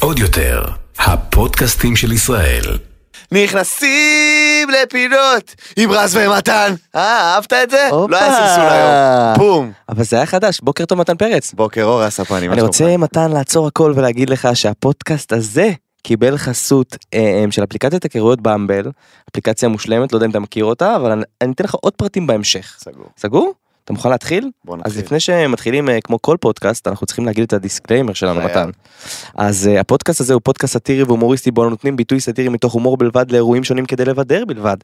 עוד יותר, הפודקאסטים של ישראל. נכנסים לפינות עם רז ומתן. אה, אהבת את זה? לא היה סלסול היום. בום. אבל זה היה חדש, בוקר טוב מתן פרץ. בוקר אור הספני. אני רוצה מתן לעצור הכל ולהגיד לך שהפודקאסט הזה קיבל חסות אה, של אפליקציית היכרויות במבל, אפליקציה מושלמת, לא יודע אם אתה מכיר אותה, אבל אני, אני אתן לך עוד פרטים בהמשך. סגור. סגור? אתה מוכן להתחיל? בוא אז נתחיל. לפני שמתחילים אה, כמו כל פודקאסט אנחנו צריכים להגיד את ה disclaimer שלנו. מתן. אז אה, הפודקאסט הזה הוא פודקאסט סאטירי והומוריסטי בו אנו נותנים ביטוי סאטירי מתוך הומור בלבד לאירועים שונים כדי לבדר בלבד.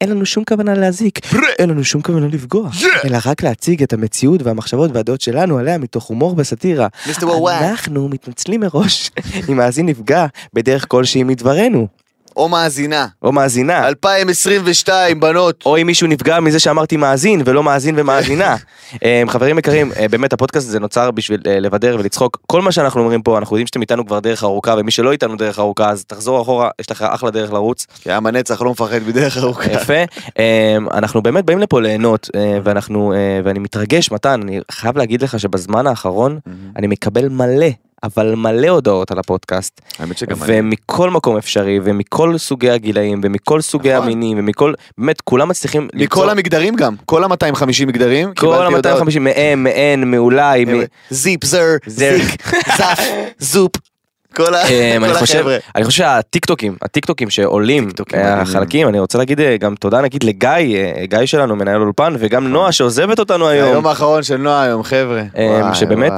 אין לנו שום כוונה להזיק, אין לנו שום כוונה לפגוע, אלא רק להציג את המציאות והמחשבות והדעות שלנו עליה מתוך הומור וסאטירה. אנחנו מתנצלים מראש אם מאזין נפגע בדרך כלשהי מדברנו, או מאזינה. או מאזינה. 2022, בנות. או אם מישהו נפגע מזה שאמרתי מאזין ולא מאזין ומאזינה. אה, חברים יקרים, אה, באמת הפודקאסט הזה נוצר בשביל אה, לבדר ולצחוק. כל מה שאנחנו אומרים פה, אנחנו יודעים שאתם איתנו כבר דרך ארוכה, ומי שלא איתנו דרך ארוכה, אז תחזור אחורה, יש לך אחלה דרך לרוץ. כי עם הנצח לא מפחד מדרך ארוכה. יפה. אה, אנחנו באמת באים לפה ליהנות, ואנחנו, אה, ואני מתרגש, מתן, אני חייב להגיד לך שבזמן האחרון, אני מקבל מלא. אבל מלא הודעות על הפודקאסט, האמת שגם אני. ומכל מקום אפשרי, ומכל סוגי הגילאים, ומכל סוגי נכון. המינים, ומכל, באמת, כולם מצליחים מכל המגדרים גם. כל ה-250 מגדרים. כל קיבלתי הודעות. ה-250 מהם, מהן, מאולי, מ- זיפ, זר, זר. זיק, זף, זופ. כל אמ, אני כל חושב, החבר'ה. אני חושב שהטיקטוקים, הטיקטוקים שעולים, אה. החלקים, אני רוצה להגיד אה, גם תודה נגיד לגיא, אה, גיא שלנו מנהל אולפן, וגם נועה שעוזבת אותנו היום, היום האחרון של נועה היום, חבר'ה. אמ, שבאמת,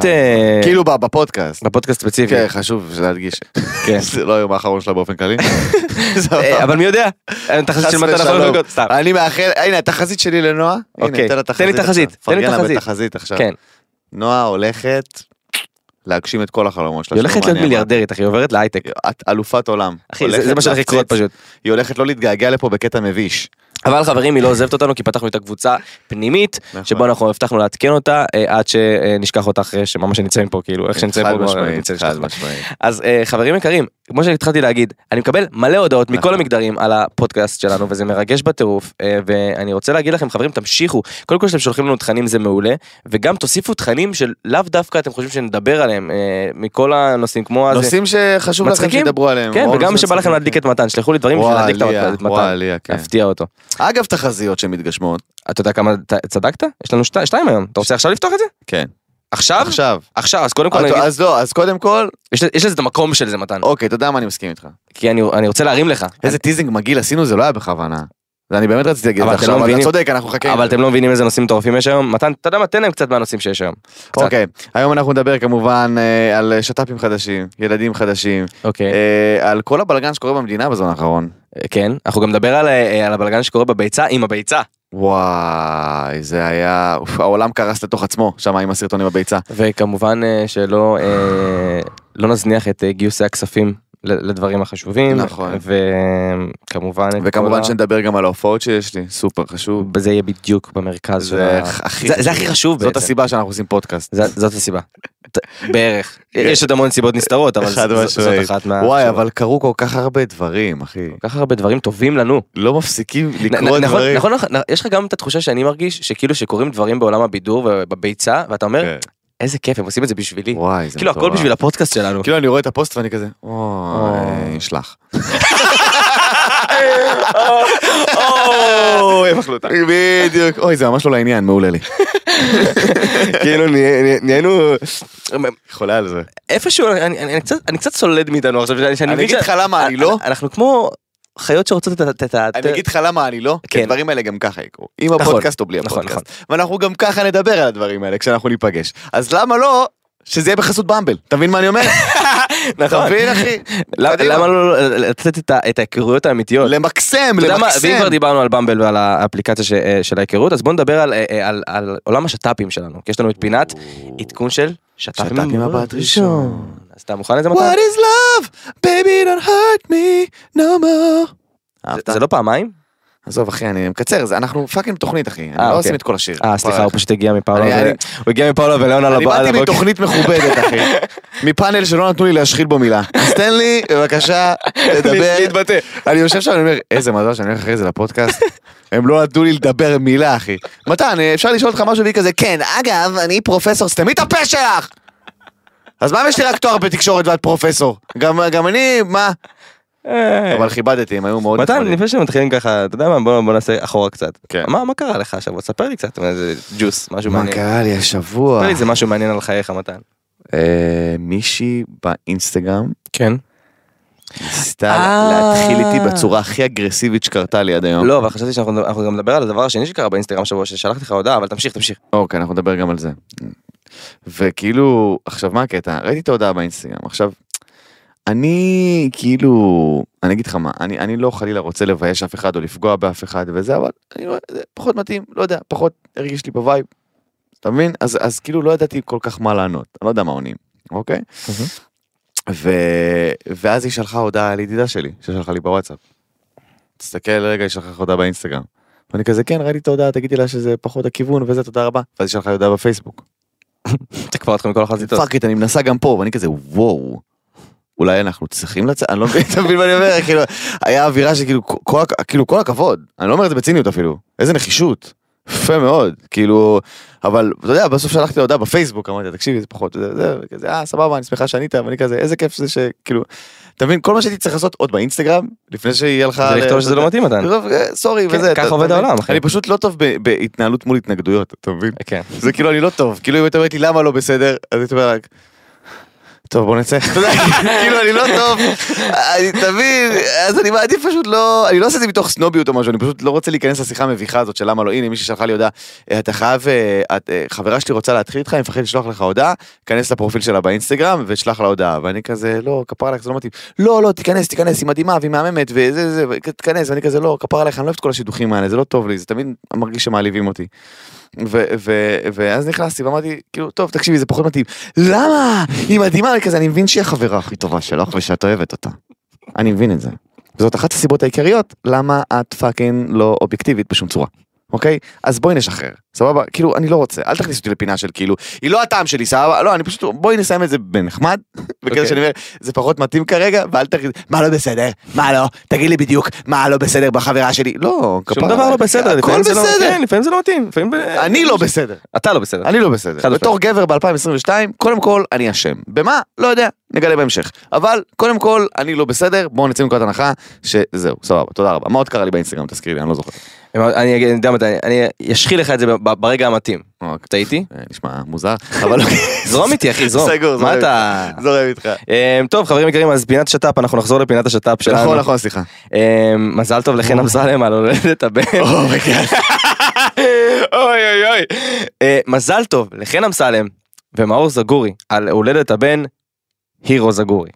כאילו בפודקאסט. בפודקאסט ספציפי, כן, חשוב להדגיש. כן. זה לא היום האחרון שלה באופן כללי. אה, אבל מי יודע, תחזית של מתן יכול. לקרות, סתם, אני מאחל, הנה התחזית שלי לנועה. אוקיי. תן לי תחזית. תן לי תחזית. עכשיו. כן, נועה הולכת להגשים את כל החלומות שלה. היא הולכת להיות מיליארדרית, אחי, היא עוברת להייטק. את אלופת עולם. אחי, זה- מה שהולך לקרות. פשוט. היא הולכת לא להתגעגע לפה בקטע מביש. אבל חברים היא לא עוזבת אותנו כי פתחנו איתה קבוצה פנימית נכון. שבו אנחנו הבטחנו לעדכן אותה אה, עד שנשכח אותה אחרי שממש נצא מפה כאילו איך שנצא חד פה משמעית, נצא חד אותה. משמעית. אז אה, חברים יקרים כמו שהתחלתי להגיד אני מקבל מלא הודעות מכל נכון. המגדרים על הפודקאסט שלנו וזה מרגש בטירוף אה, ואני רוצה להגיד לכם חברים תמשיכו קודם כל שאתם שולחים לנו תכנים זה מעולה וגם תוסיפו תכנים של לאו דווקא אתם חושבים שנדבר עליהם אה, מכל הנושאים כמו הזה. נושאים שחשוב לכם? שידברו עליהם. כן וגם שבא לכם. להדליק את מתן שלחו לי דברים בשביל להדליק את מתן. ליה, כן. להפתיע אותו. אגב תחזיות שמתגשמות. אתה יודע כמה צדקת? יש לנו שתי- שתיים היום. אתה רוצה עכשיו לפתוח את זה? כן. עכשיו? עכשיו. עכשיו, אז קודם כל אז- אני אגיד, אז לא, אז קודם כל, יש יש לזה את המקום של זה מתן. אוקיי, אתה יודע מה אני מסכים איתך. כי אני אני רוצה להרים לך. איזה teasing מגעיל עשינו זה לא היה בכוונה. זה אני באמת רציתי להגיד את זה אתם לא עכשיו, אבל אתה צודק, אנחנו חכים. אבל אתם לא מבינים איזה נושאים מטורפים יש היום. מתן, אתה יודע מה? תן להם קצת מהנושאים שיש היום. אוקיי, היום אנחנו נדבר כמובן אה, על שת"פים חדשים, ילדים חדשים, אוקיי. אה, על כל הבלגן שקורה במדינה בזמן האחרון. כן. אנחנו גם נדבר על, אה, הבלגן שקורה בביצה עם הביצה. וואי, זה היה, העולם קרס לתוך עצמו, שם עם הסרטונים בביצה. וכמובן אה, שלא אה, לא נזניח את אה, גיוסי הכספים לדברים החשובים. נכון. וכמובן... וכמובן שנדבר גם על ההופעות שיש לי, סופר חשוב. בזה יהיה בדיוק במרכז. זה הכי זה- זה הכי חשוב זאת. הסיבה שאנחנו עושים פודקאסט. זאת הסיבה. בערך. יש עוד המון סיבות נסתרות, אבל זאת. אחת מה... וואי, אבל קרו כל כך הרבה דברים, אחי. כל כך הרבה דברים טובים לנו. לא מפסיקים נ- נכון, דברים. נכון, נכון, יש לך גם את התחושה שאני מרגיש שכאילו שקורים דברים בעולם הבידור ובביצה ואתה אומר כן. איזה כיף הם עושים את זה בשבילי. וואי, זה כאילו הכל. בשביל הפודקאסט שלנו. כאילו אני רואה את הפוסט ואני כזה, אוי, אוי. ישלח. אוי, הם אכלו אותה. בדיוק. אוי, זה ממש לא לעניין, מעולה לי. כאילו נה- נה- נהיינו חולה על זה. איפשהו אני- קצת- סולד מאיתנו עכשיו אני אגיד לך למה אני לא. אנחנו כמו חיות שרוצות את ה... אני אגיד לך למה אני לא, כי כן. הדברים האלה גם ככה יקרו. עם נכון, הפודקאסט או בלי נכון, הפודקאסט. ואנחנו גם ככה נדבר על הדברים האלה כשאנחנו ניפגש. אז למה לא שזה יהיה בחסות במבל? אתה מבין מה אני אומר? אתה נכון. מבין אחי? למה- לא לתת את ההיכרויות האמיתיות? למקסם, אתה מה, ואם כבר למקסם. דיברנו על במבל ועל האפליקציה אה, של ההיכרות אז בוא נדבר על, אה, על, עולם השת"פים שלנו כי יש לנו את פינת עדכון של שת"פים שת"פים מבט ראשון. אז אתה מוכן לזה מתן? What is love? baby don't hurt me no more. זה- אהבת? זה לא פעמיים? עזוב אחי, אני מקצר, זה- אנחנו פאקינג תוכנית אחי, אני אה, לא אוקיי. עושים את כל השיר. אה סליחה הוא פשוט הגיע מפאולה אני- אני- הוא הגיע מפאולה וליאון על אני הבא- על באתי הבוקר. מתוכנית מכובדת אחי, מפאנל שלא נתנו לי להשחיל בו מילה. אז תן לי בבקשה לדבר. להתבטא. אני יושב שם ואני אומר, איזה מזל שאני הולך אחרי זה לפודקאסט. הם לא נתנו לי לדבר מילה אחי. מתן, אפשר לשאול אותך משהו והיא כזה, כן, אגב, אני פרופסור, סתמי את הפה שלך! אז מה אם יש לי רק תואר בתקשורת ואת פרופסור? גם גם אני, מה? אה, אבל כיבדתי, הם היו מאוד מתן, נחמדים. לפני שמתחילים ככה, אתה יודע מה, בוא נעשה אחורה קצת. כן. מה מה קרה לך השבוע? ספר לי קצת, איזה ג'וס, משהו מה מעניין. קרה לי השבוע? ספר לי איזה משהו מעניין על חייך, מתן. אה, מישהי באינסטגרם כן. ניסתה אה. להתחיל איתי בצורה הכי אגרסיבית שקרתה לי עד היום. לא, אבל חשבתי שאנחנו אנחנו גם נדבר על הדבר השני שקרה באינסטגרם השבוע, ששלחתי לך הודעה, אבל תמשיך, תמשיך. אוקיי, אנחנו נדבר גם על זה. וכאילו, עכשיו מה הקטע? ראיתי את ההודעה באינסטגרם, עכשיו, אני כאילו, אני אגיד לך מה, אני, אני לא חלילה רוצה לבייש אף אחד או לפגוע באף אחד וזה, אבל אני רואה, זה פחות מתאים, לא יודע, פחות הרגיש לי ב vibe. אתה מבין? אז, אז כאילו לא ידעתי כל כך מה לענות, אני לא יודע מה עונים, אוקיי? ו... ואז היא שלחה הודעה על ידידה שלי, ששלחה לי בוואטסאפ. תסתכל רגע, היא שלחה הודעה באינסטגרם. ואני כזה, כן, ראיתי את ההודעה, תגידי לה שזה פחות הכיוון וזה, תודה רבה. ואז היא שלחה לי הודעה בפייסבוק. כבר התחיל מכל החזיתות. Fuck it, אני מנסה גם פה, ואני כזה, וואו. אולי אנחנו צריכים לצאת, אני לא מבין, אתה מבין מה אני אומר? כאילו, היה אווירה שכאילו, כל, כאילו, כל הכבוד. אני לא אומר את זה בציניות אפילו. איזה נחישות. יפה מאוד. כאילו, אבל, אתה יודע, בסוף שלחתי הודעה בפייסבוק, אמרתי, תקשיבי, זה פחות, זה, זה, כזה, אה, סבבה, אני שמחה שענית, ואני כזה, איזה כיף זה שכאילו, אתה מבין, כל מה שהייתי צריך לעשות עוד באינסטגרם, לפני שיהיה לך... זה לכתוב שזה לא מתאים, מתן. טוב, אה, sorry, כן, וזה. ככה אתה- עובד אתה? העולם. אני פשוט לא טוב בהתנהלות מול התנגדויות, אתה מבין? כן. זה כאילו אני לא טוב, כאילו אם אתה אומרת לי למה לא בסדר, אז הייתי אומר טוב בוא נצא, כאילו אני לא טוב, אני תבין, אז אני מעדיף פשוט לא, אני לא עושה את זה מתוך סנוביות או משהו, אני פשוט לא רוצה להיכנס לשיחה המביכה הזאת של למה לא, הנה מישהי שלחה לי הודעה, "אה, אתה חייב, אה, אה, חברה שלי רוצה להתחיל איתך, אני מפחד לשלוח לך הודעה, כנס לפרופיל שלה באינסטגרם ושלח לה הודעה, ואני כזה, לא, כפרה עליך, זה לא מתאים, לא, לא, תיכנס, תיכנס, היא מדהימה והיא מהממת וזה, זה, תיכנס, ואני כזה, לא, כפרה עליך, אני לא אוהב את כל השידוכים האלה, זה לא טוב לי, זה תמיד מרגיש שמעליבים אותי. ואז נכנסתי ואמרתי כאילו טוב תקשיבי זה פחות מתאים. למה? היא מדהימה אני כזה אני מבין שהיא החברה הכי טובה שלך ושאת אוהבת אותה. אני מבין את זה. זאת אחת הסיבות העיקריות למה את fucking לא אובייקטיבית בשום צורה. אוקיי אז בואי נשחרר סבבה כאילו אני לא רוצה אל תכניס אותי לפינה של כאילו היא לא הטעם שלי סבבה לא אני פשוט בואי נסיים את זה בנחמד. וכזה אוקיי. שאני אומר זה פחות מתאים כרגע ואל תגיד מה לא בסדר מה לא תגיד לי בדיוק מה לא בסדר בחברה שלי לא שום כפרה דבר לא בסדר. הכל לא- בסדר. כן, לפעמים זה לא מתאים. לפעמים... אני לא בסדר. אתה לא בסדר. אני לא בסדר. בתור גבר ב-2022, קודם כל אני אשם. במה? לא יודע, נגלה בהמשך. אבל קודם כל אני לא בסדר, בואו נצא מנקודת הנחה שזהו, סבבה, תודה רבה. מה עוד קרה לי באינסטגרם? תזכירי לי, אני לא זוכר. אני אגיד, אני יודע מתי, אני אשחיל לך את זה ברגע המתאים. אוקיי. אתה איתי? אה, נשמע מוזר, אבל אוקיי. זרום איתי אחי, זרום. סגור, זורם מה. אתה... זורם איתך. אמ, טוב חברים יקרים אז פינת שת"פ אנחנו נחזור לפינת השת"פ שלנו. נכון, נכון, סליחה. אמ, מזל טוב לחן אמסלם על הולדת הבן. אוי אוי אוי. אה, מזל טוב לחן אמסלם ומאור זגורי על הולדת הבן הירו זגורי.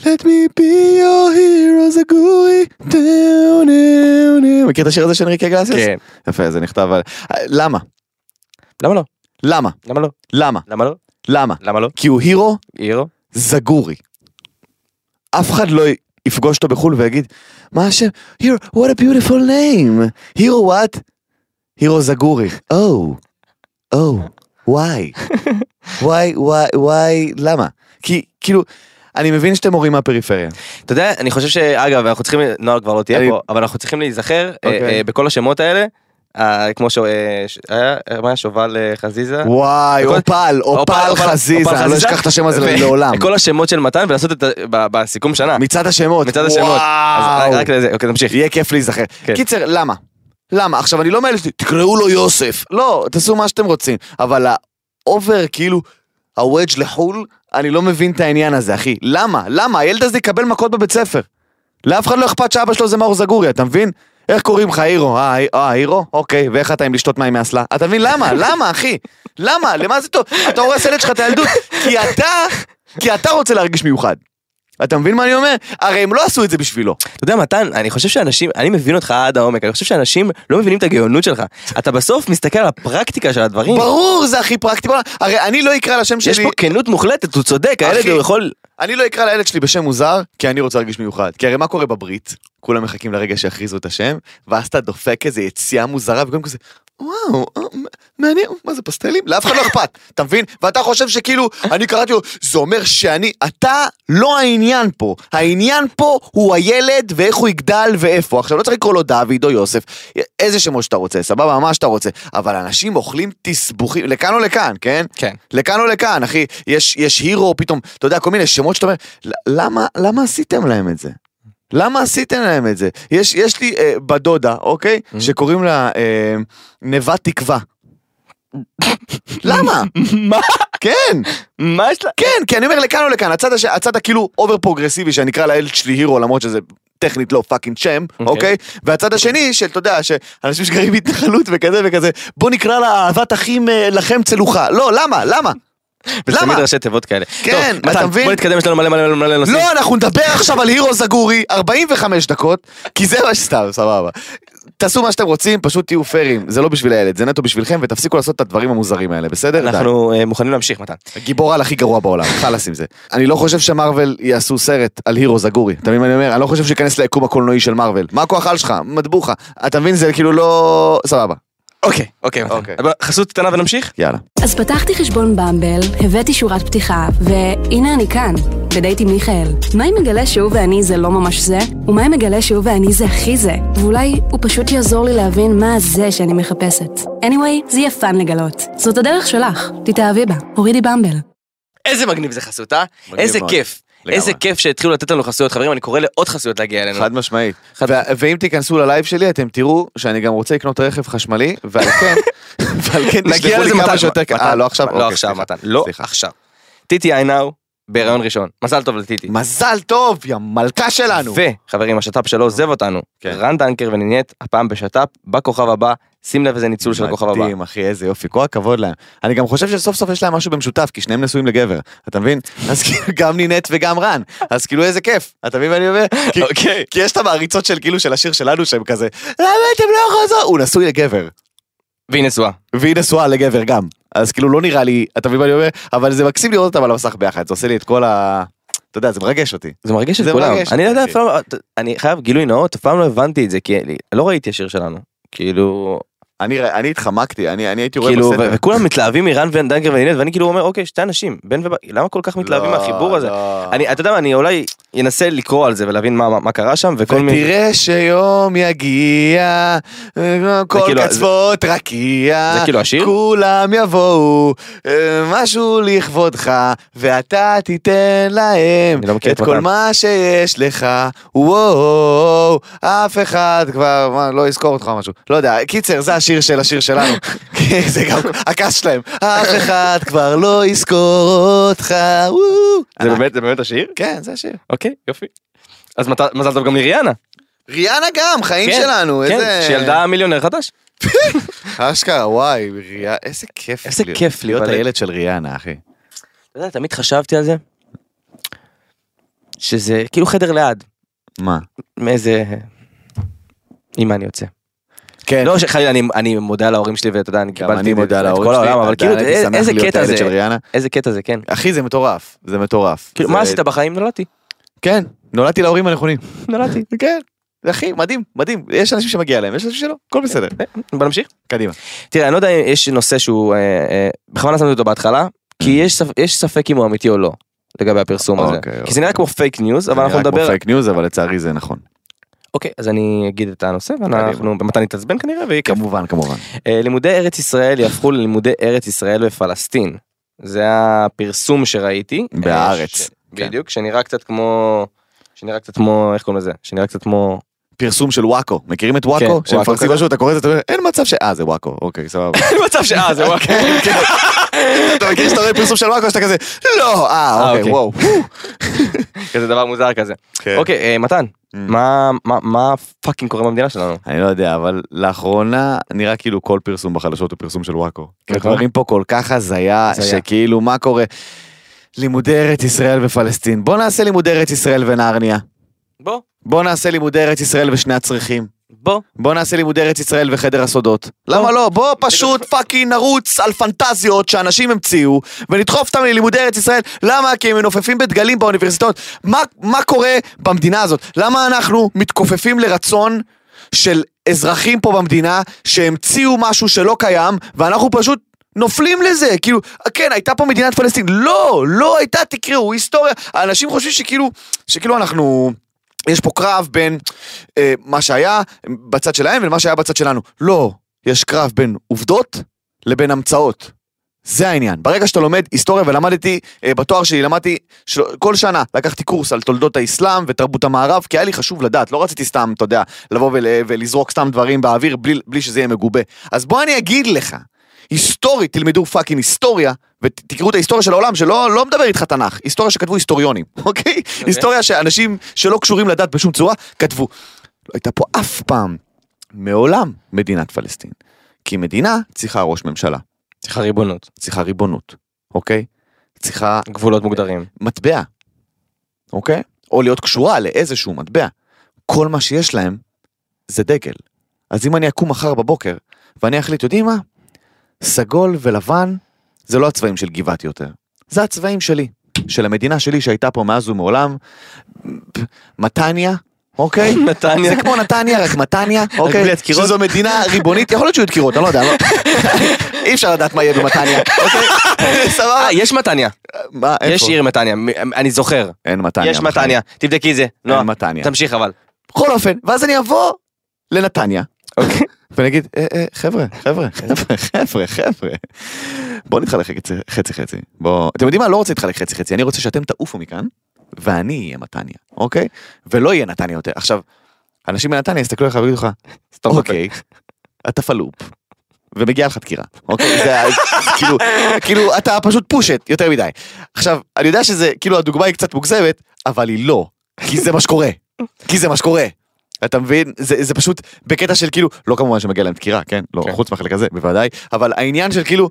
Let me be your hero זגורי. מכיר את השיר הזה של אנריקה גלסיאס? כן. יפה, זה נכתב על... אה, למה? למה לא? למה? למה לא? למה? למה לא? למה? למה לא? כי הוא הירו הירו? זגורי. אף אחד לא יפגוש אותו בחו"ל ויגיד, מה השם? הירו, what a beautiful name. הירו what? הירו זגורי. או, או, why? why, why, why, למה? כי, כאילו, אני מבין שאתם הורים מהפריפריה. אתה יודע אני חושב שאגב אנחנו צריכים נועה כבר לא תהיה אני- פה אבל אנחנו צריכים להיזכר אה, אוקיי. אה, בכל השמות האלה. אה, כמו ש... אה, היה מה היה שובל אה, חזיזה. וואי, הכל- אופל, אופל אופל- חזיזה, אני לא. אשכח את השם הזה ו- לעולם. כל השמות של מתן ולעשות את ה... ב- בסיכום שנה. מצעד השמות. מצד השמות. אז וואו. רק- רק לזה, אוקיי תמשיך. יהיה כיף להיזכר. כן. קיצר, למה? למה? עכשיו, אני לא מאלה ש... תקראו לו יוסף. לא, תעשו מה שאתם רוצים. אבל ה over, כאילו, הוודג' לחו"ל, אני לא מבין את העניין הזה, אחי. למה? למה? הילד הזה יקבל מכות בבית ספר. לאף אחד לא אכפת שאבא שלו זה מאור זגורי, אתה מבין? איך קוראים לך הירו? אה, אה, הירו? אוקיי, ואיך אתה עם לשתות מים מאסלה? אתה מבין למה? למה, אחי? למה? למה זה טוב? אתה הורס לילד שלך את הילדות, כי אתה, כי אתה רוצה להרגיש מיוחד. אתה מבין מה אני אומר? הרי הם לא עשו את זה בשבילו. אתה יודע מתן אני חושב שאנשים אני מבין אותך עד העומק אני חושב שאנשים לא מבינים את הגאונות שלך אתה בסוף מסתכל על הפרקטיקה של הדברים. ברור, זה הכי פרקטי בעולם. הרי אני לא אקרא לשם יש שלי, פה כנות מוחלטת הוא צודק הילד. הוא יכול אני לא אקרא לילד שלי בשם מוזר, כי אני רוצה להרגיש מיוחד. כי הרי מה קורה בברית? כולם מחכים לרגע שיכריזו את השם, ואז אתה דופק איזה יציאה מוזרה, וכולם כזה, וואו, אה, מעניין, מה זה פסטלים? לאף אחד לא אכפת, אתה מבין? ואתה חושב שכאילו, אני קראתי לו, זה אומר שאני, אתה לא העניין פה. העניין פה הוא הילד ואיך הוא יגדל ואיפה. עכשיו, לא צריך לקרוא לו דוד או יוסף, איזה שמות שאתה רוצה, סבבה, מה שאתה רוצה. אבל אנשים אוכלים תסביכים, לכאן או לכאן, כן? כן. לכאן או לכאן, אחי. יש, יש הירו, פתאום, אתה יודע, כל מיני שמות שאתה אומר, "ל- למה, למה עשיתם להם את זה? למה עשיתם להם את זה? יש, יש לי אה, בת דודה, אוקיי? שקוראים לה אה, נבת תקווה. למה? מה? כן, מה יש לה? כן, כי אני אומר לכאן או לכאן, הצד, הש... הצד הכאילו over פרוגרסיבי שאני אקרא לילד שלי הירו למרות שזה טכנית לא fucking שם, אוקיי. אוקיי? והצד השני של, אתה יודע, שאנשים שגרים בהתנחלות וכזה וכזה, בוא נקרא לה אהבת אחים אה, לכם צלוחה. לא, למה? למה? ותמיד למה? ראשי תיבות כאלה. כן, טוב, אתה מבין? בוא נתקדם, יש לנו מלא מלא מלא נושאים. לא, אנחנו נדבר עכשיו על הירו זגורי, 45 דקות, כי זה מה שסתם, סבבה. תעשו מה שאתם רוצים, פשוט תהיו פיירים, זה לא בשביל הילד, זה נטו בשבילכם, ותפסיקו לעשות את הדברים המוזרים האלה, בסדר? די. אנחנו אה, מוכנים להמשיך, מתן. גיבור על הכי גרוע בעולם, חלאס עם זה. אני לא חושב ש Marvel יעשו סרט על הירו זגורי, אתה מבין מה אני אומר? אני לא חושב שייכנס ליקום הקולנועי של Marvel. מה הכוח על שלך? מטבוחה. אתה מבין? זה כאילו לא... סבבה. אוקיי, אוקיי. אוקיי. אבל חסות קטנה ונמשיך? יאללה. אז פתחתי חשבון ב Bumble, הבאתי שורת פתיחה, והנה אני כאן, בדייט עם מיכאל. מה אם מגלה שהוא ואני זה לא ממש זה? ומה אם מגלה שהוא ואני זה הכי זה? ואולי הוא פשוט יעזור לי להבין מה זה שאני מחפשת. anyway, זה יהיה fun לגלות. זאת הדרך שלך, תתאהבי בה. הורידי Bumble. איזה מגניב זה חסות, אה? מגניב איזה מאוד. כיף. לגמרי. איזה כיף שהתחילו לתת לנו חסויות, חברים, אני קורא לעוד חסויות להגיע אלינו. חד משמעית. חד- ו- ואם תיכנסו ל live שלי, אתם תראו שאני גם רוצה לקנות רכב חשמלי, ועל כן, ועל כן נגיע לזה. מתן, אה, לא עכשיו? לא אוקיי, עכשיו. מתן. לא. עכשיו. טיטי איינאו, בהיריון ראשון. מזל טוב לטיטי. מזל טוב, יא מלכה שלנו. וחברים, השת"פ שלו עוזב אותנו. כן. רן דנקר ונינת, הפעם בשת"פ, בכוכב הבא, שים לב איזה ניצול של הכוכב הבא. מדהים, אחי, איזה יופי, כל הכבוד להם. אני גם חושב שסוף סוף יש להם משהו במשותף, כי שניהם נשואים לגבר, אתה מבין? אז כאילו, גם נינט וגם רן, אז כאילו איזה כיף, אתה מבין מה אני אומר? כי- אוקיי. כי יש את המעריצות של כאילו של השיר שלנו שהם כזה, למה אתם לא חוזרים? הוא נשוי לגבר, והיא נשואה. והיא נשואה לגבר גם. אז כאילו לא נראה לי, אתה מבין מה אני אומר? אבל זה מקסים לראות אותם על המסך ביחד, זה עושה לי את כל ה... אתה יודע, זה מרגש אותי. זה מרגש את כולם. אני לא יודע, אני חייב גילוי נאות, אף פעם לא הבנתי את זה, כי לא ראיתי השיר שלנו. כאילו, אני אני התחמקתי, אני אני הייתי רואה כאילו, בסדר. וכולם מתלהבים מרן ודנקר ונינת, ואני כאילו אומר, אוקיי, שתי אנשים, בן ובת, למה כל כך מתלהבים לא, מהחיבור הזה? לא. אני, אתה יודע מה, אני אולי אנסה לקרוא על זה ולהבין מה, מה, מה קרה שם, וכל מיני... ותראה שיום יגיע, כל כאילו- קצוות רקיע, זה כאילו השיר? כולם יבואו, אה, משהו לכבודך, ואתה תיתן להם לא את כל. מה שיש לך, וואו, אף אחד כבר, מה, לא יזכור אותך או משהו, לא יודע, קיצר, זה השיר של השיר שלנו, זה גם הכעס שלהם, אף אחד כבר לא יזכור אותך, וואו. זה באמת, זה באמת השיר? כן, זה השיר. אוקיי, יופי. אז מזל טוב גם לריאנה. ריאנה גם, חיים כן, שלנו, כן, איזה... שילדה מיליונר חדש. אשכרה, וואי, ריאנה, איזה כיף. איזה להיות- כיף להיות. הילד של ריאנה, אחי. אתה יודע, תמיד חשבתי על זה, שזה כאילו חדר ליד, מה? מאיזה... עם מה אני יוצא. כן, לא שחלילה אני, אני מודה להורים שלי ואתה יודע אני קיבלתי אני מודה להורים שלי, העולם אבל כאילו איזה קטע זה. איזה קטע זה כן אחי, זה מטורף, זה מטורף. כאילו זה- מה עשית בחיים נולדתי כן, נולדתי להורים הנכונים. נולדתי כן, אחי, מדהים, מדהים. יש אנשים שמגיע להם, יש אנשים שלא, הכל בסדר. בוא נמשיך קדימה. תראה אני לא יודע אם יש נושא שהוא אה, אה, בכוונה שמתי אותו בהתחלה כי יש ספ- יש ספק אם הוא אמיתי או לא לגבי הפרסום הזה אוקיי, כי זה נראה כמו פייק ניוז אבל זה אנחנו נראה כמו נדבר פייק ניוז, אבל לצערי זה נכון. אוקיי אז אני אגיד את הנושא ואנחנו ומתן נתעצבן כנראה ויהיה כיף. כמובן, כמובן. אה, לימודי ארץ ישראל יהפכו ללימודי ארץ ישראל ופלסטין. זה הפרסום שראיתי. בהארץ. אה, ש- כן. בדיוק, שנראה קצת כמו... שנראה קצת כמו, איך קוראים לזה? שנראה קצת כמו... פרסום של וואקו, מכירים את וואקו? כן, וואקו שמפרסמים. משהו, אתה קורא את זה, אתה אומר, אין מצב ש... אה, זה וואקו, אוקיי, סבבה. אין מצב שאה, זה וואקו. אתה מכיר שאתה רואה פרסום של וואקו, שאתה כזה, לא, אה, אוקיי, אוקיי. וואו. כזה דבר מוזר כזה. כן. אוקיי, אה, מתן, מה- מה- fucking קורה במדינה שלנו? אני לא יודע, אבל לאחרונה נראה כאילו כל פרסום בחדשות הוא פרסום של וואקו. הדברים פה כל כך הזיה. שכאילו מה קורה? לימודי ארץ ישראל ופלסטין. בוא נעשה לימודי ארץ ישראל ונרניה. בוא, בוא נעשה לימודי ארץ ישראל ושני הצריחים. בוא. בוא נעשה לימודי ארץ ישראל וחדר הסודות. למה לא? בוא פשוט fucking נרוץ על פנטזיות שאנשים המציאו ונדחוף אותם ללימודי ארץ ישראל. למה? כי הם מנופפים בדגלים באוניברסיטאות. מה, מה קורה במדינה הזאת? למה אנחנו מתכופפים לרצון של אזרחים פה במדינה שהמציאו משהו שלא קיים, ואנחנו פשוט נופלים לזה, כאילו, כן, הייתה פה מדינת פלסטין, לא, לא הייתה, תקראו, היסטוריה, האנשים חושבים שכאילו, שכאילו אנחנו, יש פה קרב בין אה, מה שהיה בצד שלהם ומה שהיה בצד שלנו, לא, יש קרב בין עובדות לבין המצאות. זה העניין. ברגע שאתה לומד היסטוריה, ולמדתי, אה, בתואר שלי למדתי, של... כל שנה לקחתי קורס על תולדות האסלאם ותרבות המערב, כי היה לי חשוב לדעת, לא רציתי סתם, אתה יודע, לבוא ול... ולזרוק סתם דברים באוויר בלי, בלי שזה יהיה מגובה. אז בוא אני אגיד לך, היסטורית תלמדו fucking היסטוריה, ותקראו את ההיסטוריה של העולם, שלא לא מדבר איתך תנ"ך, היסטוריה שכתבו היסטוריונים, אוקיי? Okay. היסטוריה שאנשים שלא קשורים לדת בשום צורה, כתבו. לא הייתה פה אף פעם, מעולם, מדינת פלסטין. כי מדינה צריכה ראש ממשלה. צריכה ריבונות. צריכה ריבונות, אוקיי? צריכה גבולות מוגדרים. מטבע, אוקיי? או להיות קשורה לאיזשהו מטבע. כל מה שיש להם זה דגל. אז אם אני אקום מחר בבוקר ואני אחליט, יודעים מה? סגול ולבן זה לא הצבעים של גבעתי יותר. זה הצבעים שלי, של המדינה שלי שהייתה פה מאז ומעולם. מתניה, אוקיי? נתניה. זה כמו נתניה, רק מתניה, אוקיי? שזו מדינה ריבונית, יכול להיות שיהיו דקירות, אני לא יודע, לא- אי אפשר לדעת מה יהיה במתניה, אוקיי? סבבה? אה, יש מתניה. מה, יש איפה? עיר מתניה. אני זוכר. אין מתניה. יש. מתניה. תבדקי זה. נועה, מתניה. תמשיך אבל. בכל אופן, ואז אני אבוא לנתניה, אוקיי. ואני אגיד, "אה, אה, חבר'ה, חבר'ה, חבר'ה, חבר'ה, חבר'ה, בואו נתחלק חצי- חצי. בואו, אתם יודעים מה? לא רוצה להתחלק חצי חצי, אני רוצה שאתם תעופו מכאן, ואני אהיה מתניה, אוקיי? ולא יהיה נתניה יותר. עכשיו, אנשים בנתניה יסתכלו עליך ויגידו לך. אוקיי, אתה פלופ. ומגיעה לך דקירה, אוקיי? זה כאילו, כאילו, אתה פשוט פושט יותר מדי. עכשיו, אני יודע שזה, כאילו, הדוגמה היא קצת מוגזמת, אבל היא לא. כי זה מה שקורה. כי זה מה שקורה. אתה מבין? זה, זה פשוט בקטע של כאילו, לא כמובן שמגיע להם דקירה, כן? לא, כן. חוץ מהחלק הזה, בוודאי. אבל העניין של כאילו,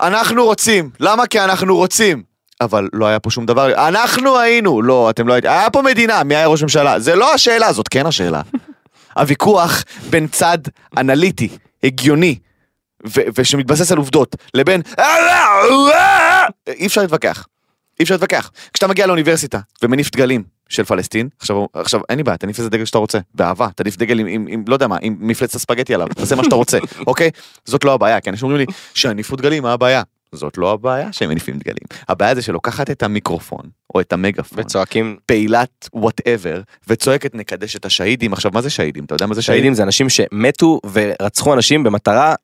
אנחנו רוצים. למה? כי אנחנו רוצים. אבל לא היה פה שום דבר, אנחנו היינו, לא, אתם לא הייתם, היה פה מדינה, מי היה ראש ממשלה? זה לא השאלה, זאת כן השאלה. הוויכוח בין צד אנליטי, הגיוני, ושמתבסס על עובדות, לבין אי אפשר להתווכח. אי אפשר להתווכח. כשאתה מגיע לאוניברסיטה ומניף דגלים של פלסטין, עכשיו, עכשיו אין לי בעיה, תניף איזה דגל שאתה רוצה, באהבה, תניף דגל עם, עם, עם לא יודע מה, עם מפלצת הספגטי עליו, תעשה מה שאתה רוצה, אוקיי? זאת לא הבעיה, כי אנשים אומרים לי, שיניפו דגלים, מה הבעיה? זאת לא הבעיה שהם מניפים דגלים. הבעיה זה שלוקחת את המיקרופון, או את המגפון, וצועקים. פעילת whatever, וצועקת נקדש את השהידים. עכשיו, מה זה שהידים? אתה יודע מה זה שהידים? שהידים זה אנשים שמתו ורצחו אנשים במטרה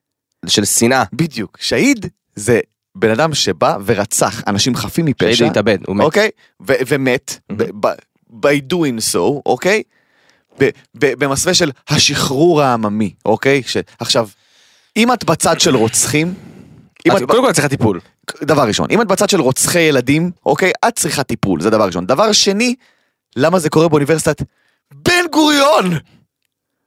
של שנאה. בדיוק. שהיד זה בן אדם שבא ורצח אנשים חפים מפשע, להתאבד, הוא מת. אוקיי? ו- ומת, ב- ב- by doing so, אוקיי? ב- ב- במסווה של השחרור העממי, אוקיי? ש- עכשיו, אם את בצד של רוצחים, אם את, קודם כל צריכה טיפול. דבר ראשון, אם את בצד של רוצחי ילדים, אוקיי? את צריכה טיפול, זה דבר ראשון. דבר שני, למה זה קורה באוניברסיטת בן גוריון?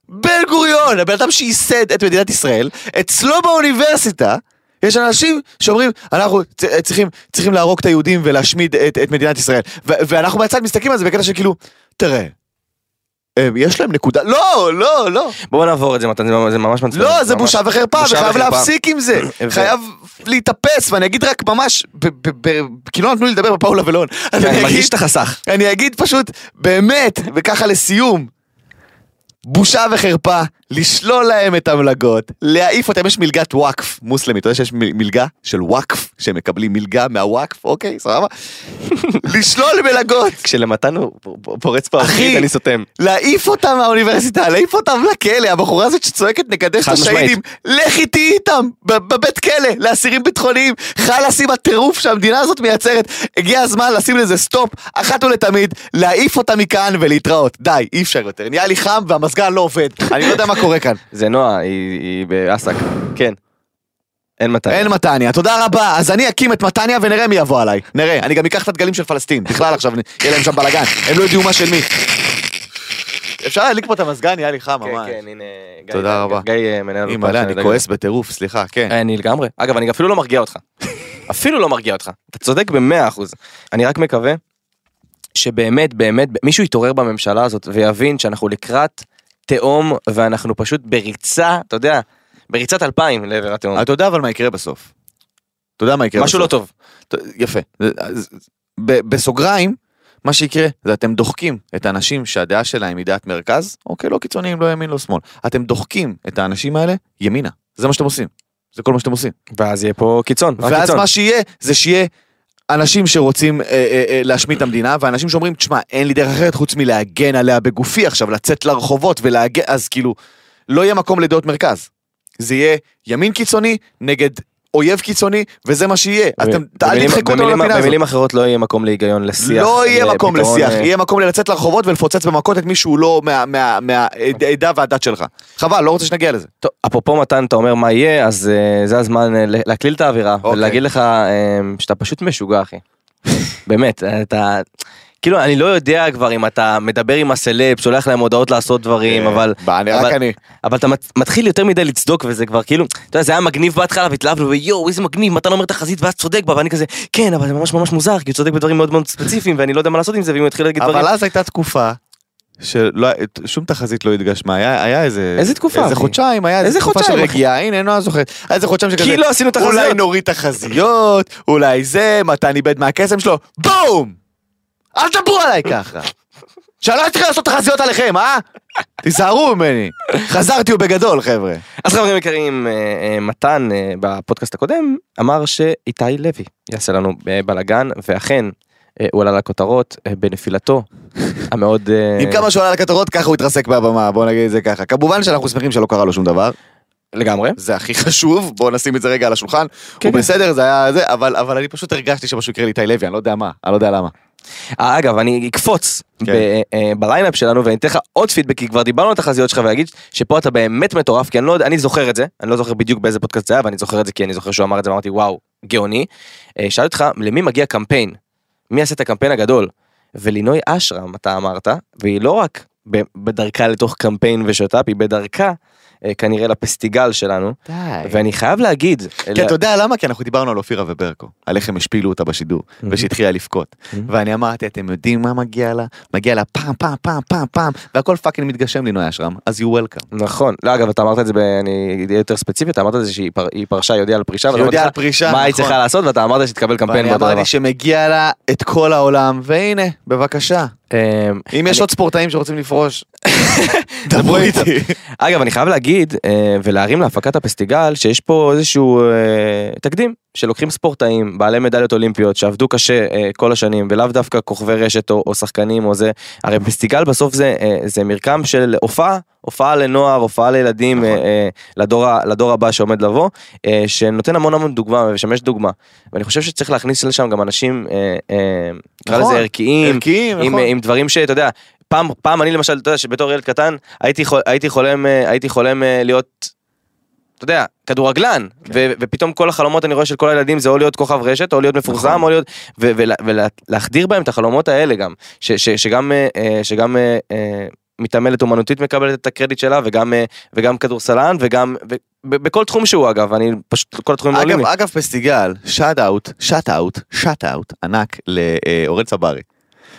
בן גוריון, הבן אדם שייסד את מדינת ישראל, אצלו באוניברסיטה, יש אנשים שאומרים, אנחנו צריכים, צריכים להרוג את היהודים ולהשמיד את, את מדינת ישראל. ו- ואנחנו מהצד מסתכלים על זה בקטע של כאילו, תראה, יש להם נקודה, לא, לא, לא. בואו נעבור את זה מתן, זה- ממש מעצבן. לא, זה ממש- בושה וחרפה, וחייב. להפסיק עם זה. חייב להתאפס, ואני אגיד רק ממש, כי לא נתנו לי לדבר בפאולה ולון. אז כן, אני מרגיש שאתה חסך. אני אגיד פשוט, באמת, וככה לסיום, בושה וחרפה, לשלול להם את המלגות, להעיף אותם, יש מלגת וואקף מוסלמית, אתה יודע שיש מלגה של וואקף, שהם מקבלים מלגה מהוואקף, אוקיי, סבבה? לשלול מלגות. כשלמתן הוא פורץ פה אחי, אני סותם. להעיף אותם מהאוניברסיטה, להעיף אותם לכלא, הבחורה הזאת שצועקת נקדש את. השהידים, לך איתי איתם, בבית כלא, לאסירים ביטחוניים, חלאס עם הטירוף שהמדינה הזאת מייצרת, הגיע הזמן לשים לזה stop, אחת ולתמיד, להעיף אותם מכאן ולהתראות, די, אי אפשר יותר, נהיה לי חם והמזגן לא עובד, אני לא יודע מה קורה כאן. זה נועה, היא היא באסק. כן. אין מתי. אין מתניה, תודה רבה, אז אני אקים את מתניה ונראה מי יבוא עליי, נראה, אני גם אקח את הדגלים של פלסטין, בכלל עכשיו יהיה להם שם בלאגן, הם לא ידעו מה של מי. אפשר להדליק פה את המזגן, נהיה לי חם כן, ממש. כן, הנה. גיא- תודה רבה. גיא אה, מנהל אימא'לה, של אני. כועס בטירוף, סליחה, כן. אני לגמרי. אגב, אני אפילו לא מרגיע אותך. אפילו לא מרגיע אותך. אתה צודק במאה אחוז. אני רק מקווה שבאמת, באמת, מישהו יתעורר בממשלה הזאת ויבין שאנחנו לקראת תהום ואנחנו פשוט בריצה, אתה יודע, בריצת אלפיים לעבר התהום. אתה יודע אבל מה יקרה בסוף. אתה יודע מה יקרה בסוף. משהו לא טוב. יפה. בסוגריים, מה שיקרה זה אתם דוחקים את האנשים שהדעה שלהם היא דעת מרכז, אוקיי, לא קיצוניים, לא ימין, לא שמאל. אתם דוחקים את האנשים האלה ימינה. זה מה שאתם עושים. זה כל מה שאתם עושים. ואז יהיה פה קיצון. ואז קיצון. מה שיהיה, זה שיהיה אנשים שרוצים אה, אה, אה, להשמיד את המדינה, ואנשים שאומרים, תשמע, אין לי דרך אחרת חוץ מלהגן עליה בגופי עכשיו, לצאת לרחובות ולהגן, אז כאילו, לא יהיה מקום לדעות מרכז. זה יהיה ימין קיצוני נגד אויב קיצוני, וזה מה שיהיה. אתם, תדחקו אותנו במילים- לפינה הזאת. במילים אחרות לא יהיה מקום להיגיון לשיח. לא יהיה מקום לשיח, אה, יהיה מקום לצאת לרחובות ולפוצץ במכות את מי שהוא לא מה- מה- מהעדה והדת שלך. חבל, לא רוצה שנגיע לזה. טוב, אפרופו מתן, אתה אומר מה יהיה, אז אה, זה הזמן אה, להקליל את האווירה, אוקיי. ולהגיד לך שאתה פשוט משוגע, אחי. באמת, אתה... כאילו, אני לא יודע כבר אם אתה מדבר עם הסלב, שולח להם הודעות לעשות דברים, אבל... אה, אני רק אבל- אני. אבל אתה מת- מתחיל יותר מדי לצדוק וזה כבר כאילו, אתה יודע, זה היה מגניב בהתחלה והתלהבנו ויואו איזה מגניב מתן אומר תחזית ואז צודק בה ואני כזה כן אבל זה ממש ממש מוזר כי הוא צודק בדברים מאוד מאוד ספציפיים ואני לא יודע מה לעשות עם זה ואם הוא יתחיל להגיד דברים. אבל אז הייתה תקופה שלא, שום תחזית לא התגשמה, היה, היה איזה... איזה תקופה, איזה? חודשיים, היה איזה תקופה של? רגיעה, הנה, נועה זוכרת. היה איזה חודשיים שכזה... כי לא עשינו תחזיות. אולי נוריד תחזיות, אולי זה, מתן איבד מהקסם שלו, בום! אל תדברו עליי ככה. שאני לא אצליח לעשות תחזיות עליכם, אה? תיזהרו ממני. חזרתי ובגדול, חבר'ה. אז חברים יקרים, אה, אה, מתן אה, בפודקאסט הקודם אמר שאיתי לוי יעשה לנו בלאגן ואכן הוא עלה לכותרות בנפילתו המאוד... עם כמה שהוא עלה לכתרות, ככה הוא התרסק מהבמה, בוא נגיד את זה ככה. כמובן שאנחנו שמחים שלא קרה לו שום דבר. לגמרי. זה הכי חשוב, בואו נשים את זה רגע על השולחן. כן, הוא כן. בסדר, זה היה זה, אבל אבל אני פשוט הרגשתי שמשהו יקרה לאיתי לוי, אני לא יודע מה, אני לא יודע למה. אה, אגב, אני אקפוץ כן. ב- אה, בליינאפ שלנו ואני אתן לך עוד פידבק, כי כבר דיברנו על התחזיות שלך ואגיד שפה אתה באמת מטורף, כי אני לא אני זוכר את זה, אני לא זוכר בדיוק באיזה פודקאסט זה היה, ואני זוכר את זה כי אני זוכר שהוא אמר את זה ואמרתי וואו, גאוני. אה, שאלתי אותך, למי מגיע קמפיין? מי יעשה את הקמפיין הגדול? ולינוי אשרם, אתה אמרת, והיא לא רק בדרכה לתוך קמפיין ושת"פ, היא בדרכה אה, כנראה לפסטיגל שלנו, די. ואני חייב להגיד, כי אתה יודע למה? כי אנחנו דיברנו על אופירה וברקו, על איך הם השפילו אותה בשידור, ושהתחילה לבכות. ואני אמרתי, אתם יודעים מה מגיע לה? מגיע לה פעם, פעם, פעם, פעם, פעם, והכל fucking מתגשם לינוי אשרם, אז you welcome. נכון, לא אגב אתה אמרת את זה, ב- אני אהיה יותר ספציפי, אתה אמרת את זה שהיא פר- פרשה, היא הודיעה על פרישה, היא ולא הודיעה אמרתי על לך פרישה, מה היא נכון. צריכה לעשות, ואתה אמרת שתקבל קמפיין ואני באותו דבר. אמרתי שמגיע לה את כל העולם, והנה, בבקשה. אמ, אם יש עוד ספורטאים שרוצים לפרוש, דברו איתי. אגב אני חייב להגיד אה, ולהרים להפקת הפסטיגל שיש פה איזשהו אה, תקדים שלוקחים ספורטאים בעלי מדליות אולימפיות שעבדו קשה אה, כל השנים ולאו דווקא כוכבי רשת או, או שחקנים או זה הרי פסטיגל בסוף זה אה, זה מרקם של הופעה הופעה לנוער הופעה לילדים נכון. אה, אה, לדור, לדור הבא שעומד לבוא אה, שנותן המון המון דוגמה ומשמש דוגמה ואני חושב שצריך להכניס לשם גם אנשים אה, אה, נקרא נכון. לזה ערכיים ערכיים, עם, נכון. עם דברים שאתה יודע, פעם, פעם אני למשל, אתה יודע שבתור ילד קטן הייתי, חול, הייתי חולם, אה, הייתי חולם אה, להיות, אתה יודע, כדורגלן, ו, ופתאום כל החלומות אני רואה של כל הילדים זה או להיות כוכב רשת או להיות מפורסם נכון. או להיות, ו- ולה- ולהחדיר בהם את החלומות האלה גם, ש, ש, שגם, אה, אה, שגם אה, מתעמלת אומנותית מקבלת את הקרדיט שלה וגם, וגם כדורסלן וגם, ו- בכל תחום שהוא אגב, אני פשוט, כל התחומים לא עולים לי. אגב פסטיגל, שאט אאוט, שאט אאוט, שאט אאוט, ענק לאורן צברי.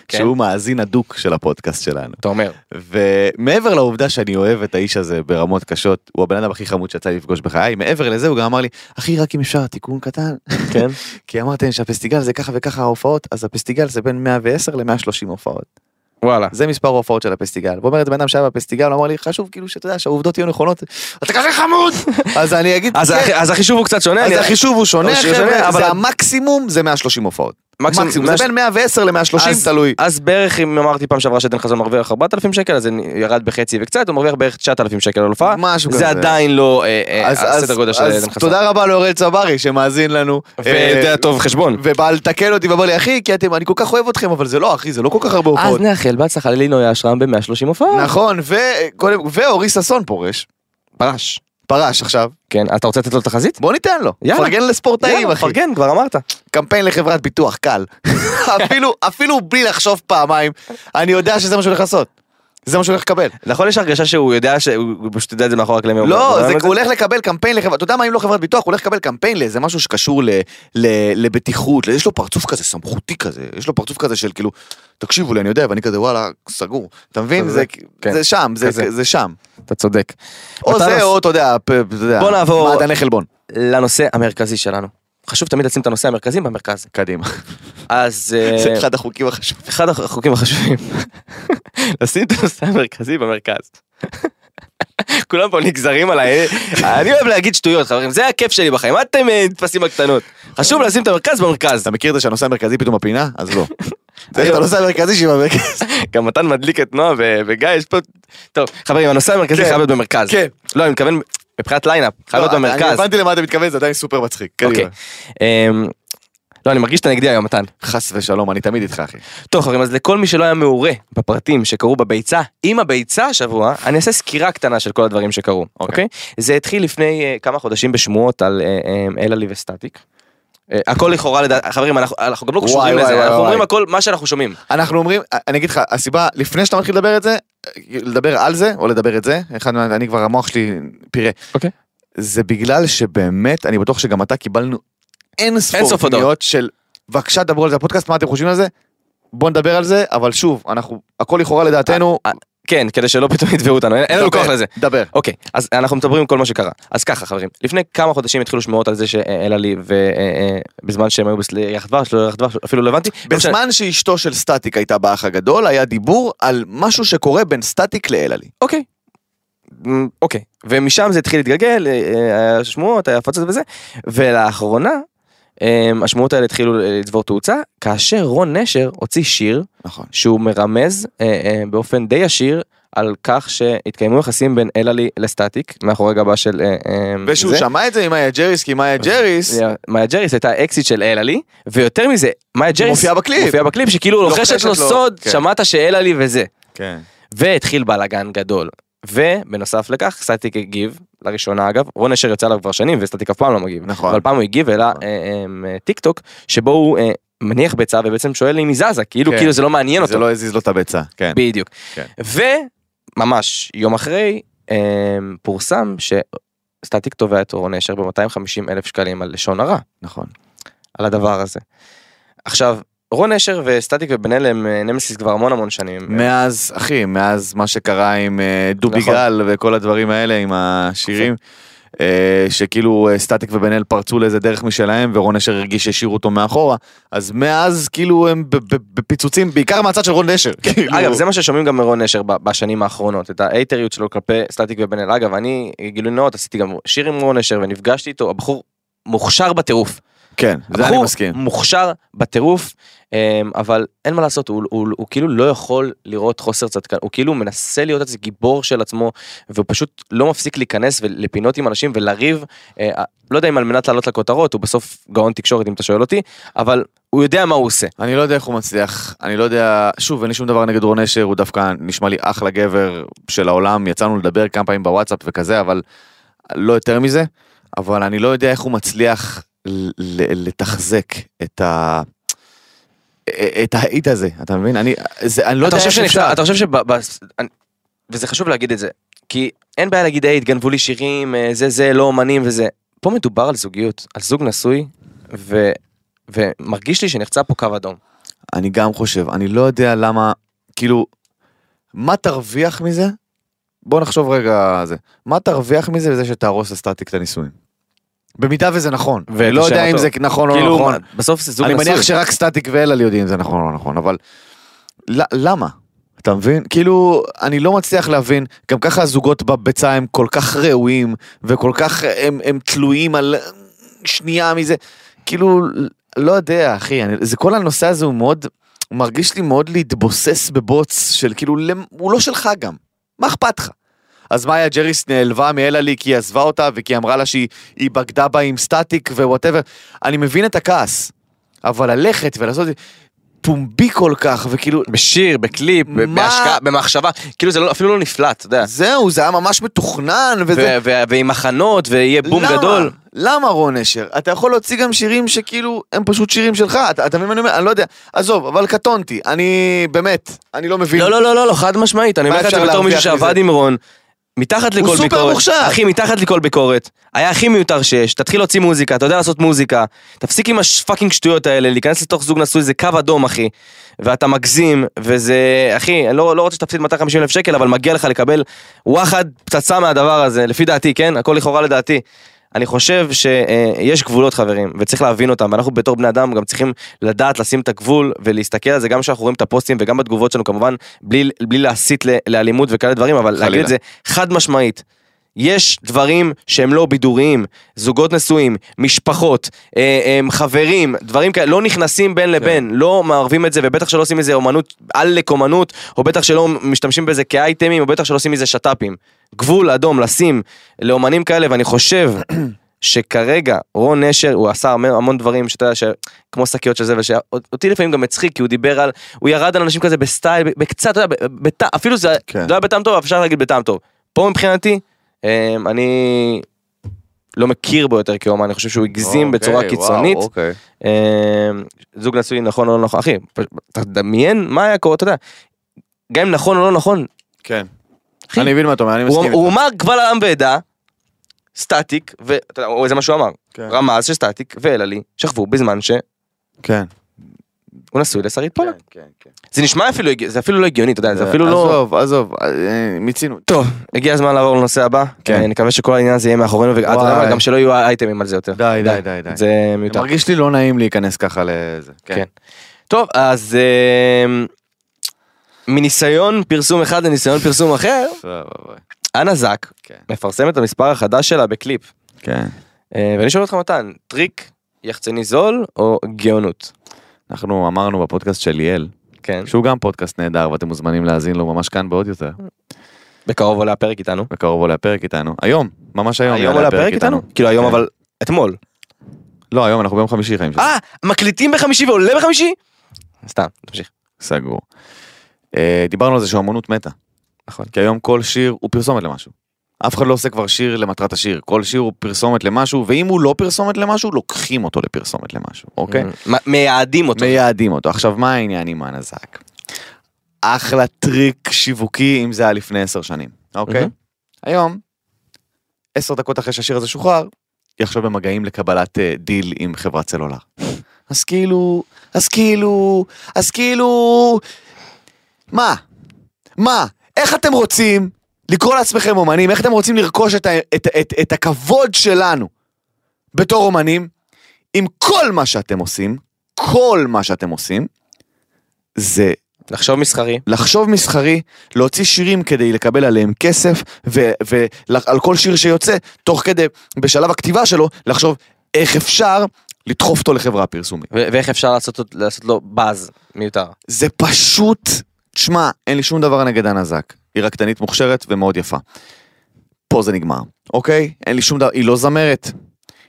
כן. שהוא מאזין הדוק של הפודקאסט שלנו. אתה אומר, ומעבר לעובדה שאני אוהב את האיש הזה ברמות קשות, הוא הבן אדם הכי חמוד שיצא לי לפגוש בחיי, מעבר לזה הוא גם אמר לי, אחי רק אם אפשר תיקון קטן, כן, כי אמרתם שהפסטיגל זה ככה וככה ההופעות, אז הפסטיגל זה בין 110 ל-130 הופעות. וואלה. זה מספר ההופעות של הפסטיגל. ואומר את הבן אדם שהיה בפסטיגל, אמר לי, חשוב כאילו שאתה יודע שהעובדות יהיו נכונות, אתה כזה חמוד! אז אני אגיד, אז, כן. אז החישוב הוא קצת שונה, אז החישוב הוא שונה, חבר'ה, אבל- זה המקסימום, זה 130 הופעות. מקסימום- מקסימום, זה בין 110 ל-130, אז- תלוי. אז בערך אם אמרתי פעם שעברה שעדן חזון מרוויח 4,000 שקל אז זה ירד בחצי וקצת הוא מרוויח בערך 9,000 שקל על הופעה. משהו כזה. זה עדיין לא אה, אה, אז- אז- הסדר גודל של אז עדן חזון. תודה רבה לאוראל צברי שמאזין לנו. ויודע אה, טוב חשבון. ובא לתקן אותי ואמר לי, אחי, כי אתם, אני כל כך אוהב אתכם, אבל זה לא, אחי, זה לא כל כך הרבה אז הופעות. נאחל בהצלחה ללינוי אשרם ב-130 הופעות. נכון, ואורי ששון פורש. פרש. פרש עכשיו. כן, אתה רוצה לתת לו תחזית? בוא ניתן לו. יאללה. פרגן לספורטאים, יאללה, אחי. פרגן, כבר אמרת. קמפיין לחברת ביטוח, קל. אפילו, אפילו בלי לחשוב פעמיים, אני יודע שזה מה שהוא הולך לעשות. זה מה שהוא הולך לקבל. נכון יש הרגשה שהוא יודע שהוא הוא פשוט יודע את זה מאחורי הקלעים. לא, זה, הוא הולך לקבל קמפיין לחברת, אתה יודע מה אם לא חברת ביטוח, הוא הולך לקבל קמפיין לאיזה משהו שקשור לבטיחות, יש לו פרצוף כזה סמכותי כזה, יש לו פרצוף כזה של כאילו, תקשיבו לי, אני יודע, ואני כזה וואלה, סגור, אתה מבין? זה- כן. זה שם, זה, שם. אתה צודק. או זה, או אתה יודע, בוא נעבור-. לנושא המרכזי שלנו. חשוב תמיד לשים את הנושא המרכזי במרכז. קדימה. אז אה, זה אחד החוקים החשובים. אחד החוקים החשובים, לשים את הנושא המרכזי במרכז. כולם פה נגזרים עליי, אני אוהב להגיד שטויות חברים, זה הכיף שלי בחיים, מה אתם אה, נתפסים בקטנות? חשוב לשים את המרכז במרכז. אתה מכיר את זה שהנושא המרכזי פתאום בפינה? אז לא. צריך את הנושא המרכזי שהיא במרכז. גם מתן מדליק את נועה וגיא, יש פה... טוב, חברים, הנושא המרכזי כן. חייב להיות במרכז. כן. לא, אני מתכוון מבחינת line-up, חייב להיות לא, אני במרכז. הבנתי למה אתה מתכוון, זה עדיין סופר מצחיק. אוקיי. קדימה. אמ, לא, אני מרגיש שאתה נגדי היום, מתן. חס ושלום, אני תמיד איתך אחי. טוב חברים, אז לכל מי שלא היה מעורה בפרטים שקרו בביצה, עם הביצה השבוע, אני אעשה סקירה קטנה של כל הדברים שקרו, אוקיי? זה התחיל לפני אה, כמה חודשים בשמועות על אה, אה, אלעלי וסטטיק. הכל לכאורה לדעת, חברים, אנחנו אנחנו גם לא קשורים לזה, וואי, אנחנו וואי. אומרים הכל מה שאנחנו שומעים. אנחנו אומרים, אני אגיד לך, הסיבה, לפני שאתה מתחיל לדבר את זה, לדבר על זה, או לדבר את זה, אחד, אני כבר, המוח שלי פירה. אוקיי. זה בגלל שבאמת, אני בטוח שגם אתה קיבלנו אין ספור. פניות של, בבקשה דברו על זה בפודקאסט, מה אתם חושבים על זה? בוא נדבר על זה, אבל שוב, אנחנו, הכל לכאורה לדעתנו, אה, כן, כדי שלא פתאום יתבעו אותנו, אין לנו כוח לזה. דבר. אוקיי, אז אנחנו מדברים כל מה שקרה. אז ככה חברים, לפני כמה חודשים התחילו שמועות על זה שאלעלי ובזמן שהם היו בירח דבש, לא ירח דבש, אפילו לא הבנתי. בזמן שאשתו של סטטיק הייתה באח הגדול, היה דיבור על משהו שקורה בין סטטיק לאלעלי. אוקיי. אמ, אוקיי, ומשם זה התחיל להתגלגל, אה, אה, היה שמועות, היה הפצות וזה, ולאחרונה השמועות האלה התחילו אה, לצבור תאוצה, כאשר רון נשר הוציא שיר נכון. שהוא מרמז אה, אה, באופן די ישיר על כך שהתקיימו יחסים בין אלעלי לסטטיק, מאחורי גבה של... אה, ושהוא זה. שמע את זה עם מאיה ג'ריס, כי מאיה ג'ריס, מאיה ג'ריס הייתה אקסית של אלעלי, ויותר מזה, מאיה ג'ריס מופיעה בקליפ. מופיעה בקליפ שכאילו לוחשת לוחשת לו לו, סוד, כן. שמעת שאלעלי וזה. כן. והתחיל בלאגן גדול. ובנוסף לכך סטטיק הגיב לראשונה אגב רון נשר יוצא עליו כבר שנים וסטטיק אף פעם לא מגיב נכון. אבל פעם הוא הגיב אלא נכון. טיקטוק שבו הוא אה, מניח ביצה ובעצם שואל אם היא זזה כאילו כן. כאילו זה לא מעניין זה אותו לא הזיז לו את הביצה, כן. בדיוק כן. וממש יום אחרי אה, פורסם שסטטיק תובע את רון נשר ב-250 אלף שקלים על לשון הרע נכון. על הדבר הזה. עכשיו רון נשר וסטטיק ובן אל הם אה, נמסיס כבר המון המון שנים. מאז, אחי, מאז מה שקרה עם אה, דובי נכון. גל וכל הדברים האלה, עם השירים, אה, שכאילו סטטיק ובן אל פרצו לאיזה דרך משלהם, ורון נשר הרגיש שהשאירו אותו מאחורה, אז מאז כאילו הם בפיצוצים, בעיקר מהצד של רון נשר. כאילו. אגב זה מה ששומעים גם מרון נשר ב- בשנים האחרונות את האייטריות שלו כלפי סטטיק ובן אל אגב אני גילוי נאות עשיתי גם שיר עם רון נשר ונפגשתי איתו הבחור מוכשר בטירוף. כן, זה אני מסכים. מוכשר בטירוף אמ, אבל אין מה לעשות הוא, הוא, הוא כאילו לא יכול לראות חוסר צדקן הוא כאילו מנסה להיות איזה גיבור של עצמו והוא פשוט לא מפסיק להיכנס לפינות עם אנשים ולריב אה, לא יודע אם על מנת לעלות לכותרות הוא בסוף גאון תקשורת אם אתה שואל אותי אבל הוא יודע מה הוא עושה. אני לא יודע איך הוא מצליח, אני לא יודע, שוב, אין לי שום דבר נגד רון נשר, הוא דווקא נשמע לי אחלה גבר של העולם, יצאנו לדבר כמה פעמים בוואטסאפ וכזה, אבל לא יותר מזה, אבל אני לא יודע איך הוא מצליח לתחזק את ה... את האיט הזה, אתה מבין? אני, זה, אני לא יודע איך אפשר. אתה חושב שב... ב- אני- וזה חשוב להגיד את זה, כי אין בעיה להגיד היי התגנבו לי שירים, אה, זה זה לא אומנים וזה. פה מדובר על זוגיות, על זוג נשוי, ו... ומרגיש לי שנחצה פה קו אדום. אני גם חושב, אני לא יודע למה, כאילו, מה תרוויח מזה? בוא נחשוב רגע זה. מה תרוויח מזה בזה שתהרוס לסטטיק את הנישואים? במידה וזה נכון. ואת אני לא יודע אם. זה נכון או לא כאילו, נכון. בסוף זה זוג אני נשוי. מניח שרק סטטיק ואלעל יודעים אם זה נכון או לא נכון, אבל למה? אתה מבין? כאילו, אני לא מצליח להבין, גם ככה הזוגות בביצה הם כל כך ראויים, וכל כך הם, הם תלויים על שנייה מזה, כאילו, לא יודע, אחי, אני, זה כל הנושא הזה הוא מאוד, הוא מרגיש לי מאוד להתבוסס בבוץ של כאילו, הוא לא שלך גם, מה אכפת לך? אז מאיה ג'ריס נעלבה מאלעלי כי היא עזבה אותה וכי אמרה לה שהיא היא בגדה בה עם סטטיק וו whatever. אני מבין את הכעס, אבל ללכת ולעשות פומבי כל כך וכאילו בשיר, בקליפ, מה? בהשקעה, במחשבה, כאילו זה לא, אפילו לא נפלט, אתה יודע. זהו זה היה ממש מתוכנן וזה. ו- ו- ועם מחנות, ויהיה בום למה? גדול. למה רון נשר? אתה יכול להוציא גם שירים שכאילו הם פשוט שירים שלך, אתה אתה מבין מה אני אומר? אני לא יודע, עזוב, אבל קטונתי, אני באמת, אני לא מבין. לא, לא, לא, לא, לא, חד משמעית, אני אומר לך את זה בתור מישהו שעבד? עם רון. מתחת לכל סופר ביקורת, מוכשר. אחי מתחת לכל ביקורת, היה הכי מיותר שיש, תתחיל להוציא מוזיקה, אתה יודע לעשות מוזיקה, תפסיק עם הפאקינג שטויות האלה, להיכנס לתוך זוג נשוי זה קו אדום אחי, ואתה מגזים, וזה, אחי, אני לא, לא רוצה שתפסיד 250 אלף שקל, אבל מגיע לך לקבל וואחד פצצה מהדבר הזה, לפי דעתי, כן? הכל לכאורה לדעתי. אני חושב שיש גבולות חברים, וצריך להבין אותם, ואנחנו בתור בני אדם גם צריכים לדעת לשים את הגבול ולהסתכל על זה גם כשאנחנו רואים את הפוסטים וגם בתגובות שלנו כמובן, בלי, בלי להסית לאלימות וכאלה דברים, אבל להגיד את זה חד משמעית. יש דברים שהם לא בידוריים, זוגות נשואים, משפחות, אה, אה, חברים, דברים כאלה, לא נכנסים בין לבין, לא מערבים את זה, ובטח שלא עושים מזה אומנות, עלק אומנות, או בטח שלא משתמשים בזה כאייטמים, או בטח שלא עושים מזה שת"פים. גבול אדום לשים לאומנים כאלה, ואני חושב שכרגע רון נשר, הוא עשה המון, דברים שאתה יודע, ש... כמו שקיות של זה, ושאותי לפעמים גם הצחיק, כי הוא דיבר על, הוא ירד על אנשים כזה בסטייל, בקצת, אתה יודע, בת... אפילו זה כן. לא היה בטעם טוב, אפשר להגיד בטעם טוב. פה מבחינתי, אמ, אני לא מכיר בו יותר כאומן, אני חושב שהוא הגזים אוקיי, בצורה וואו, קיצונית. אוקיי. אמ, זוג נשוי נכון או לא נכון, אחי, תדמיין מה היה קורה, אתה יודע, גם אם נכון או לא נכון, כן. אחי, אני מבין מה אתה אומר, אני הוא מסכים הוא איתך. אמר קבל עם ועדה, סטטיק, ואתה יודע, זה מה שהוא אמר, כן. רמז שסטטיק ואלעלי שכבו בזמן שהוא כן. נשוי לשרית פולק. כן, כן. זה נשמע אפילו, זה אפילו לא הגיוני, אתה יודע, זה אפילו לא... עזוב, עזוב, אה, מיצינו. טוב, הגיע הזמן לעבור לנושא הבא, כן. אה, נקווה שכל העניין הזה יהיה מאחורינו, ואתה יודע מה. גם שלא יהיו אייטמים על זה יותר. די, די, די, די. זה מיותר. מרגיש לי לא נעים להיכנס ככה לזה. כן. טוב, אז אה, מניסיון פרסום אחד לניסיון פרסום אחר. אנה זק כן. מפרסמת את המספר החדש שלה בקליפ. כן. אה, ואני שואל אותך מתן, טריק יחצני זול או גאונות? אנחנו אמרנו בפודקאסט של ליאל, כן. שהוא גם פודקאסט נהדר ואתם מוזמנים להאזין לו ממש כאן בעוד יותר. בקרוב עולה הפרק איתנו. בקרוב עולה הפרק איתנו. היום, ממש היום. היום עולה הפרק איתנו? כאילו היום כן. אבל אתמול. לא, היום אנחנו ביום חמישי חיים שלנו. אה, מקליטים בחמישי ועולה בחמישי? סתם, תמשיך. סגור. אה, דיברנו על זה שהאמנות מתה. נכון. כי היום כל שיר הוא פרסומת למשהו. אף אחד לא עושה כבר שיר למטרת השיר, כל שיר הוא פרסומת למשהו, ואם הוא לא פרסומת למשהו, לוקחים אותו לפרסומת למשהו, אוקיי? מ- מייעדים אותו. מייעדים אותו. עכשיו, מה העניין עם אנה זק? אחלה טריק שיווקי אם זה היה לפני עשר שנים, אוקיי? מהמם. היום, עשר דקות אחרי שהשיר הזה שוחרר, היא עכשיו במגעים לקבלת אה, דיל עם חברת סלולר. אז כאילו, אז כאילו, אז כאילו, מה? מה? איך אתם רוצים לקרוא לעצמכם אומנים? איך אתם רוצים לרכוש את, ה, את, את, את הכבוד שלנו בתור אומנים, אם כל מה שאתם עושים, כל מה שאתם עושים, זה לחשוב מסחרי. לחשוב מסחרי, להוציא שירים כדי לקבל עליהם כסף, ועל כל שיר שיוצא, תוך כדי, בשלב הכתיבה שלו, לחשוב איך אפשר לדחוף אותו לחברה פרסומית. ואיך אפשר לעשות, לעשות לו באז מיותר. זה פשוט, תשמע, אין לי שום דבר נגד הנזק. היא רקדנית מוכשרת ומאוד יפה. פה זה נגמר, אוקיי? אין לי שום דבר, היא לא זמרת.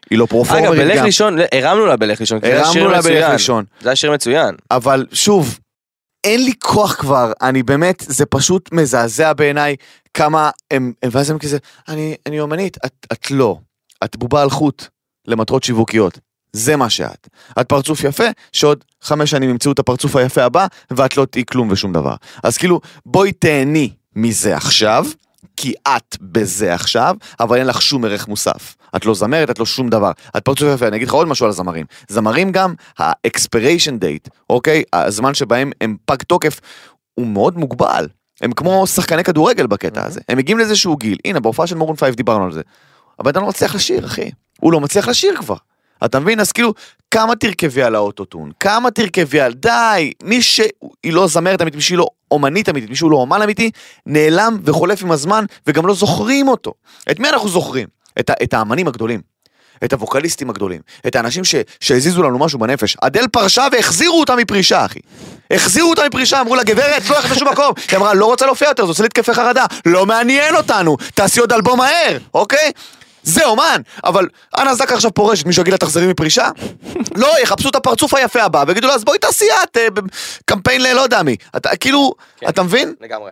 היא לא אגב, פרופורמרית בלך גם. לישון, הרמנו לה בלך לישון, הרמנו לה בלך. לישון. זה היה שיר מצוין. אבל שוב, אין לי כוח כבר, אני באמת, זה פשוט מזעזע בעיניי כמה הם, הם ואז הם כזה, אני, אני אומנית, את, את לא, את בובה על חוט למטרות שיווקיות. זה מה שאת. את פרצוף יפה, שעוד חמש שנים ימצאו את הפרצוף היפה הבא, ואת לא תהיי כלום ושום דבר. אז כאילו, בואי תהני מזה עכשיו, כי את בזה עכשיו, אבל אין לך שום ערך מוסף. את לא זמרת, את לא שום דבר. את פרצוף יפה, אני אגיד לך עוד משהו על הזמרים. זמרים גם, ה-expiration date, אוקיי? הזמן שבהם הם פג תוקף, הוא מאוד מוגבל. הם כמו שחקני כדורגל בקטע הזה. הם מגיעים לאיזשהו גיל. הנה, בהופעה של מורון פייב דיברנו על זה. הבן אדם לא מצליח לשיר, אחי. הוא לא מצליח לשיר כבר. אתה מבין? אז כאילו, כמה תרכבי על האוטוטיון? כמה תרכבי על... די! מי שהיא לא זמרת אמיתית, מי שהיא לא אומנית אמיתית, מי שהוא לא אומן אמיתי, נעלם וחולף עם הזמן, וגם לא זוכרים אותו. את מי אנחנו זוכרים? את, את האמנים הגדולים. את הווקליסטים הגדולים, את האנשים ש, שהזיזו לנו משהו בנפש. אדל פרשה והחזירו אותה מפרישה, אחי. החזירו אותה מפרישה, אמרו לה, גברת, לא הולכת לשום מקום. היא אמרה, לא רוצה להופיע יותר, זה עושה לי התקפי חרדה. לא מעניין אותנו, תעשי עוד אלבום מהר, אוקיי? זה אומן, אבל אנה זקה עכשיו פורשת, מישהו יגיד לה תחזרי מפרישה? לא, יחפשו את הפרצוף היפה הבא, ויגידו לה, אז בואי תעשי את, אה, קמפיין ללא יודע מי. אתה כאילו, כן. אתה מבין? לגמרי.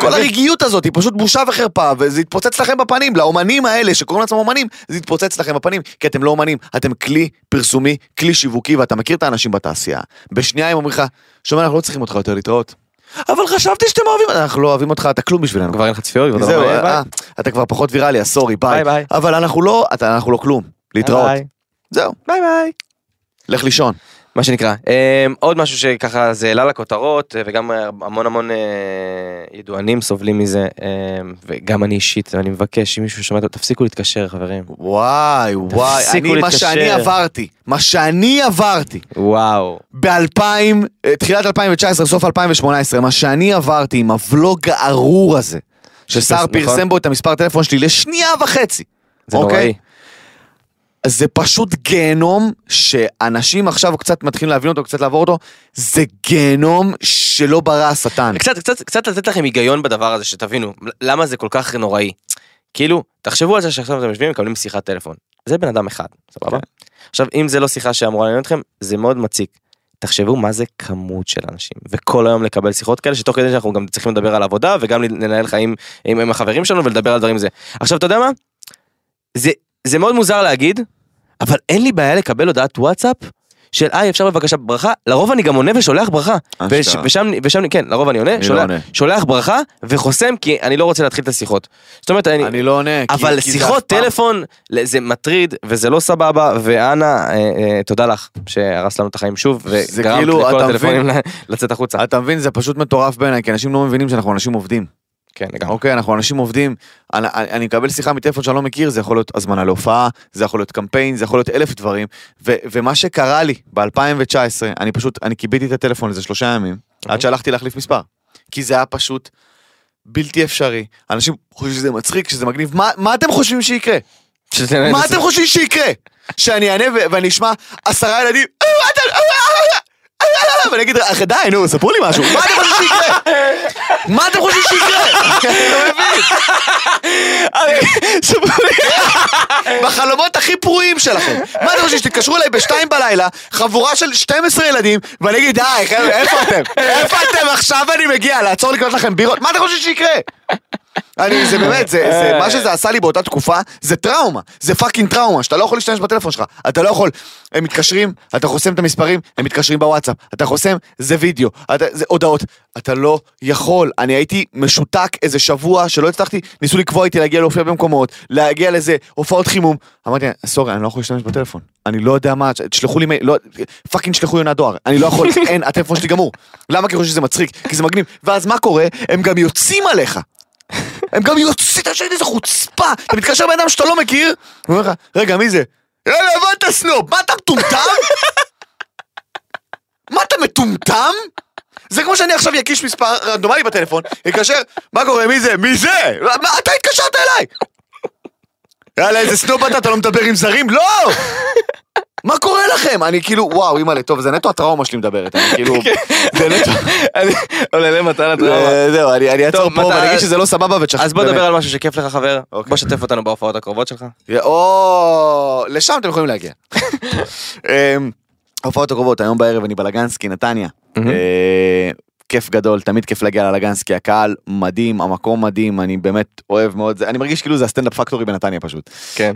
כל הרגיעות הזאת היא פשוט בושה וחרפה, וזה יתפוצץ לכם בפנים, לאומנים האלה שקוראים לעצמם אומנים, זה יתפוצץ לכם בפנים, כי אתם לא אומנים, אתם כלי פרסומי, כלי שיווקי, ואתה מכיר את האנשים בתעשייה. בשנייה הם אומרים לך, שומע, אנחנו לא צריכים אותך יותר להתראות. אבל חשבתי שאתם אוהבים, אנחנו לא אוהבים אותך, אתה כלום בשבילנו. כבר אין לך צפיות, זהו, אומר, ביי. אה, אתה כבר פחות ויראלי, אז sorry, ביי. ביי ביי. אבל אנחנו לא, אתה- אנחנו לא כלום, להתראות. ביי זהו, ביי. ביי. לך לישון. מה שנקרא. אה, עוד משהו שככה זה העלה לכותרות, אה, וגם אה, המון המון אה, ידוענים סובלים מזה, אה, וגם אני אישית, אני מבקש, אם מישהו שומע, תפסיקו להתקשר חברים. וואי, וואי, אני, מה להתקשר. שאני עברתי, מה שאני עברתי, וואו. ב-2000, אה, תחילת 2019, סוף 2018, מה שאני עברתי עם הוולוג הארור הזה, שסער נכון. פרסם בו את המספר טלפון שלי לשנייה וחצי. זה אוקיי? נוראי. זה פשוט גיהנום שאנשים עכשיו קצת מתחילים להבין אותו, קצת לעבור אותו, זה גיהנום שלא ברא השטן. קצת, קצת, קצת לתת לכם היגיון בדבר הזה, שתבינו, למה זה כל כך נוראי. כאילו, תחשבו על זה שעכשיו אתם יושבים ומקבלים שיחת טלפון. זה בן אדם אחד, סבבה? כן. עכשיו, אם זה לא שיחה שאמורה לעניין אתכם, זה מאוד מציק. תחשבו מה זה כמות של אנשים, וכל היום לקבל שיחות כאלה, שתוך כדי שאנחנו גם צריכים לדבר על עבודה, וגם לנהל חיים עם, עם החברים שלנו ולדבר על דברים זה. עכשיו, אתה יודע מה? זה, זה מאוד מוזר להגיד, אבל אין לי בעיה לקבל הודעת וואטסאפ של היי אפשר בבקשה ברכה, לרוב אני גם עונה ושולח ברכה. וש, אשכרה. ושם, ושם, כן, לרוב אני עונה, אני לא שולח, עונה. שולח ברכה וחוסם כי אני לא רוצה להתחיל את השיחות. זאת אומרת, אני, אני לא עונה, כי- אבל כי זה שיחות אף פעם- טלפון זה מטריד וזה לא סבבה ואנא אה, אה, תודה לך שהרס לנו את החיים שוב זה וגרמת כאילו, לכל הטלפונים מבין? לצאת החוצה. אתה מבין, זה פשוט מטורף בעיניי, כי אנשים לא מבינים שאנחנו אנשים עובדים. כן, לגמרי. אוקיי, אנחנו אנשים עובדים, אני, אני מקבל שיחה מטלפון שאני לא מכיר, זה יכול להיות הזמנה להופעה, זה יכול להיות קמפיין, זה יכול להיות אלף דברים, ו, ומה שקרה לי ב-2019, אני פשוט, אני קיביתי את הטלפון לזה שלושה ימים, עד שהלכתי להחליף מספר. כי זה היה פשוט בלתי אפשרי. אנשים חושבים שזה מצחיק, שזה מגניב, מה, מה אתם חושבים שיקרה? מה אתם חושבים שיקרה? שאני אענה ואני אשמע עשרה ילדים, "אה, אה, אה, אה, אה, אה", ואני אגיד, "אח, די, נו, ספרו לי משהו, מה אתם חושבים שיקרה? מה אתם חושבים שיקרה? אני לא מבין. ספרו לי. בחלומות הכי פרועים שלכם. מה אתם חושבים, שתתקשרו אליי בשתיים בלילה, חבורה של 12 ילדים, ואני אגיד, די, חבר'ה, איפה אתם? איפה אתם? עכשיו אני מגיע, לעצור לקנות לכם בירות? מה אתם חושבים שיקרה? אני, זה באמת, זה, זה, מה שזה עשה לי באותה תקופה, זה טראומה, זה fucking טראומה, שאתה לא יכול להשתמש בטלפון שלך, אתה לא יכול, הם מתקשרים, אתה חוסם את המספרים, הם מתקשרים בוואטסאפ, אתה חוסם, זה וידאו, אתה, זה הודעות, אתה לא יכול, אני הייתי משותק איזה שבוע שלא הצלחתי, ניסו לקבוע איתי להגיע להופיע במקומות, להגיע לזה, הופעות חימום, אמרתי, sorry, אני לא יכול להשתמש בטלפון, אני לא יודע מה, תשלחו לי מייל, לא, fucking שלחו יונת דואר, אני לא יכול, אין, הטלפון שלי גמור, למה? כי חושב שזה מצחיק, כי זה מגניב, ואז מה קורה? הם גם יוצאים עליך. הם גם יוצאים, אתה שואל איזה חוצפה, אתה מתקשר בן אדם שאתה לא מכיר, הוא אומר לך, רגע, מי זה? יאללה, איזה סנוב, מה אתה מטומטם? מה אתה מטומטם? זה כמו שאני עכשיו אקיש מספר רנדומלי בטלפון, יקשר, מה קורה, מי זה? מי זה? מה, אתה התקשרת אליי! יאללה, איזה סנוב אתה, אתה לא מדבר עם זרים? לא! מה קורה לכם? אני כאילו, וואו, אימא'לה, טוב, זה נטו הטראומה שלי מדברת, אני כאילו, זה נטו, אני עולה למתן הטראומה. אה, זהו, אני אעצור פה ואני אגיד שזה לא סבבה ותשכח. אז בוא נדבר על משהו שכיף לך חבר, אוקיי. בוא שתף אותנו בהופעות הקרובות שלך. או, לשם אתם יכולים להגיע. אמ, ההופעות הקרובות, היום בערב אני בלגנסקי, נתניה. אה, כיף גדול, תמיד כיף להגיע ללגנסקי, הקהל מדהים, המקום מדהים, אני באמת אוהב מאוד, אני מרגיש כאילו זה הסטנדאפ פקטורי בנתניה פשוט. כן.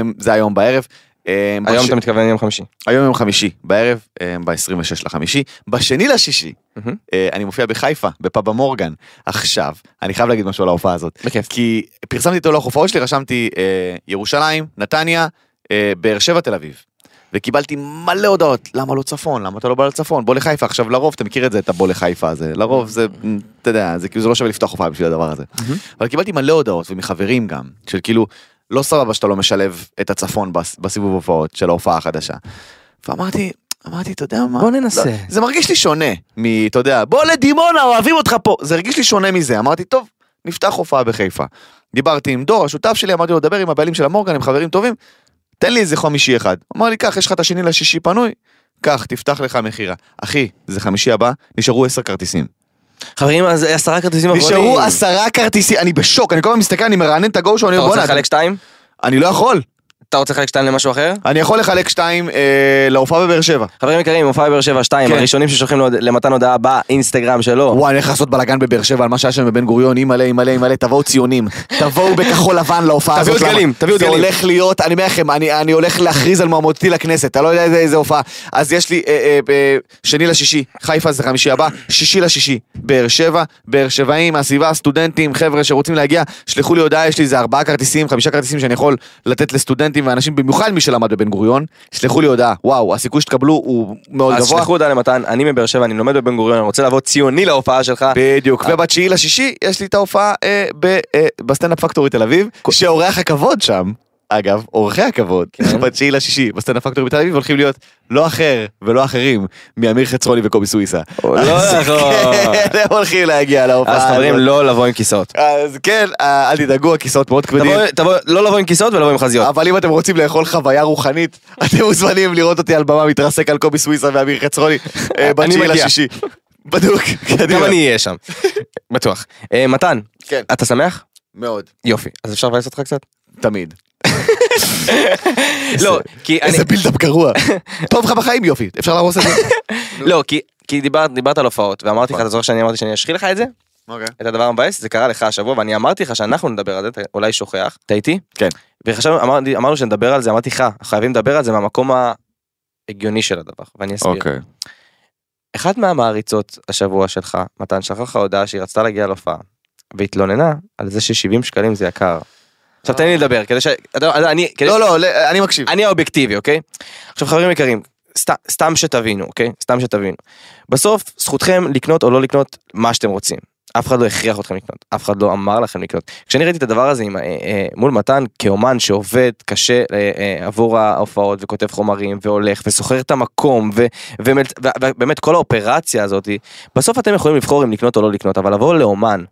אמ, זה היום בערב. אמ, היום אתה מתכוון יום חמישי. היום יום חמישי בערב, ב-26 לחמישי, בשני לשישי. אה, אני מופיע בחיפה, בפאבה מורגן. עכשיו, אני חייב להגיד משהו על ההופעה הזאת. בכיף. כי פרסמתי את הלוח הופעות שלי, רשמתי אה, ירושלים, נתניה, אה, באר שבע, תל אביב. וקיבלתי מלא הודעות, למה לא צפון? למה אתה לא בא לצפון? בוא לחיפה. עכשיו לרוב, אתה מכיר את זה, את הבוא לחיפה הזה. לרוב זה, אתה יודע, זה כאילו זה לא שווה לפתוח הופעה בשביל הדבר הזה. אבל קיבלתי מלא הודעות, ומחברים גם, של כאילו, לא סבבה שאתה לא משלב את הצפון בס- בסיבוב הופעות של ההופעה החדשה. ואמרתי, אמרתי, אתה יודע מה? בוא ננסה. לא, זה מרגיש לי שונה מ... אתה יודע, בוא לדימונה, אוהבים אותך פה. זה הרגיש לי שונה מזה. אמרתי, טוב, נפתח הופעה בחיפה. דיברתי עם דור, השותף שלי, אמרתי לו, דבר עם הבעלים של המורגן, הם חברים טובים, תן לי איזה חמישי אחד. אמר לי, קח, יש לך את השני לשישי פנוי, קח, תפתח לך מכירה. אחי, זה חמישי הבא, נשארו עשר כרטיסים. חברים, אז עשרה כרטיסים אחרונים. נשארו עשרה כרטיסים, אני בשוק, אני כל הזמן מסתכל, אני מרענן את הגו שלו, אני אתה אומר, רוצה בואנה, לחלק שתיים? אני לא יכול. אתה רוצה לחלק שתיים למשהו אחר? אני יכול לחלק שתיים אה, להופעה בבאר שבע. חברים יקרים, מופע בבאר שבע 2, כן. הראשונים ששולחים למתן הודעה באינסטגרם שלו. וואי, אני הולך לעשות בלאגן בבאר שבע על מה שהיה שם בבן גוריון, אימא'לה, אימא'לה, אימא'לה, תבואו ציונים. תבואו בכחול לבן להופעה הזאת. תביאו? דגלים, תביאו זה דגלים. הולך להיות, אני אומר לכם, אני אני הולך להכריז על מועמדותי לכנסת, אתה לא יודע איזה- איזה הופעה. אז יש לי אה, אה, אה, שני לשישי, חיפה זה חמישי הבא, שישי לשישי, באר שבע, באר שבעים, מהסביבה, סטודנטים, חבר'ה שרוצים להגיע, שלחו לי הודעה, יש לי איזה ארבעה כרטיסים, חמישה כרטיסים שאני יכול לתת לסטודנטים סטודנטים ואנשים, במיוחד מי שלמד בבן גוריון, שלחו לי הודעה, וואו, הסיכוי שתקבלו הוא מאוד אז גבוה. שלחו הודעה למתן, אני מבאר שבע, אני לומד בבן גוריון, אני רוצה לבוא ציוני להופעה שלך. בדיוק, ובתשיעי לשישי יש לי את ההופעה אה, אה, בסטנדאפ פקטורי תל אביב, שאורח הכבוד שם, אגב, אורחי הכבוד, כן. בתשיעי לשישי בסטנדאפ פקטורי בתל אביב הולכים להיות לא אחר ולא אחרים מאמיר חצרוני וקובי סוויסה. לא. כן, הם הולכים להגיע להופעה. אז חברים. לא לבוא עם כיסאות. אז כן, אה, אל תדאגו, הכיסאות מאוד כבדים. לא לבוא עם כיסאות ולבוא עם חזיות. אבל אם אתם רוצים לאכול חוויה רוחנית, אתם מוזמנים לראות אותי על במה מתרסק על קובי סוויסה ואמיר חצרוני אה, בתשיעי. לשישי. בדוק, גם. אני אהיה שם. בטוח. אה, מתן, כן. אתה שמח? מאוד. יופי. אז אפשר לבאס אותך קצת? תמיד. לא, כי אני... איזה בילדאפ גרוע. טוב לך בחיים יופי, אפשר להרוס את זה? לא, כי... דיברת, על הופעות, ואמרתי לך, אתה זוכר שאני אמרתי שאני אשחיל לך את זה? אוקיי. את הדבר המבאס, זה קרה לך השבוע, ואני אמרתי לך שאנחנו נדבר על זה, אתה אולי שוכח, אתה איתי? כן. אמרנו שנדבר על זה, אמרתי לך, חייבים לדבר על זה מהמקום ההגיוני של הדבר, ואני אסביר. אוקיי. אחת מהמעריצות השבוע שלך, מתן, שלחה לך הודעה שהיא רצתה להגיע להופעה, והתלוננה על זה ש-70 שקלים זה יקר. עכשיו תן לי לדבר, כדי ש... אני... כדי לא, לא, לא, אני מקשיב. אני האובייקטיבי, אוקיי? עכשיו חברים יקרים, סת, סתם שתבינו, אוקיי? סתם שתבינו. בסוף, זכותכם לקנות או לא לקנות מה שאתם רוצים. אף אחד לא הכריח אתכם לקנות, אף אחד לא אמר לכם לקנות. כשאני ראיתי את הדבר הזה עם, אה, אה, מול מתן כאומן שעובד קשה אה, אה, עבור ההופעות וכותב חומרים והולך ושוכר את המקום ו- ומל- ו- ובאמת כל האופרציה הזאת, בסוף אתם יכולים לבחור אם לקנות או לא לקנות, אבל לבוא לאומן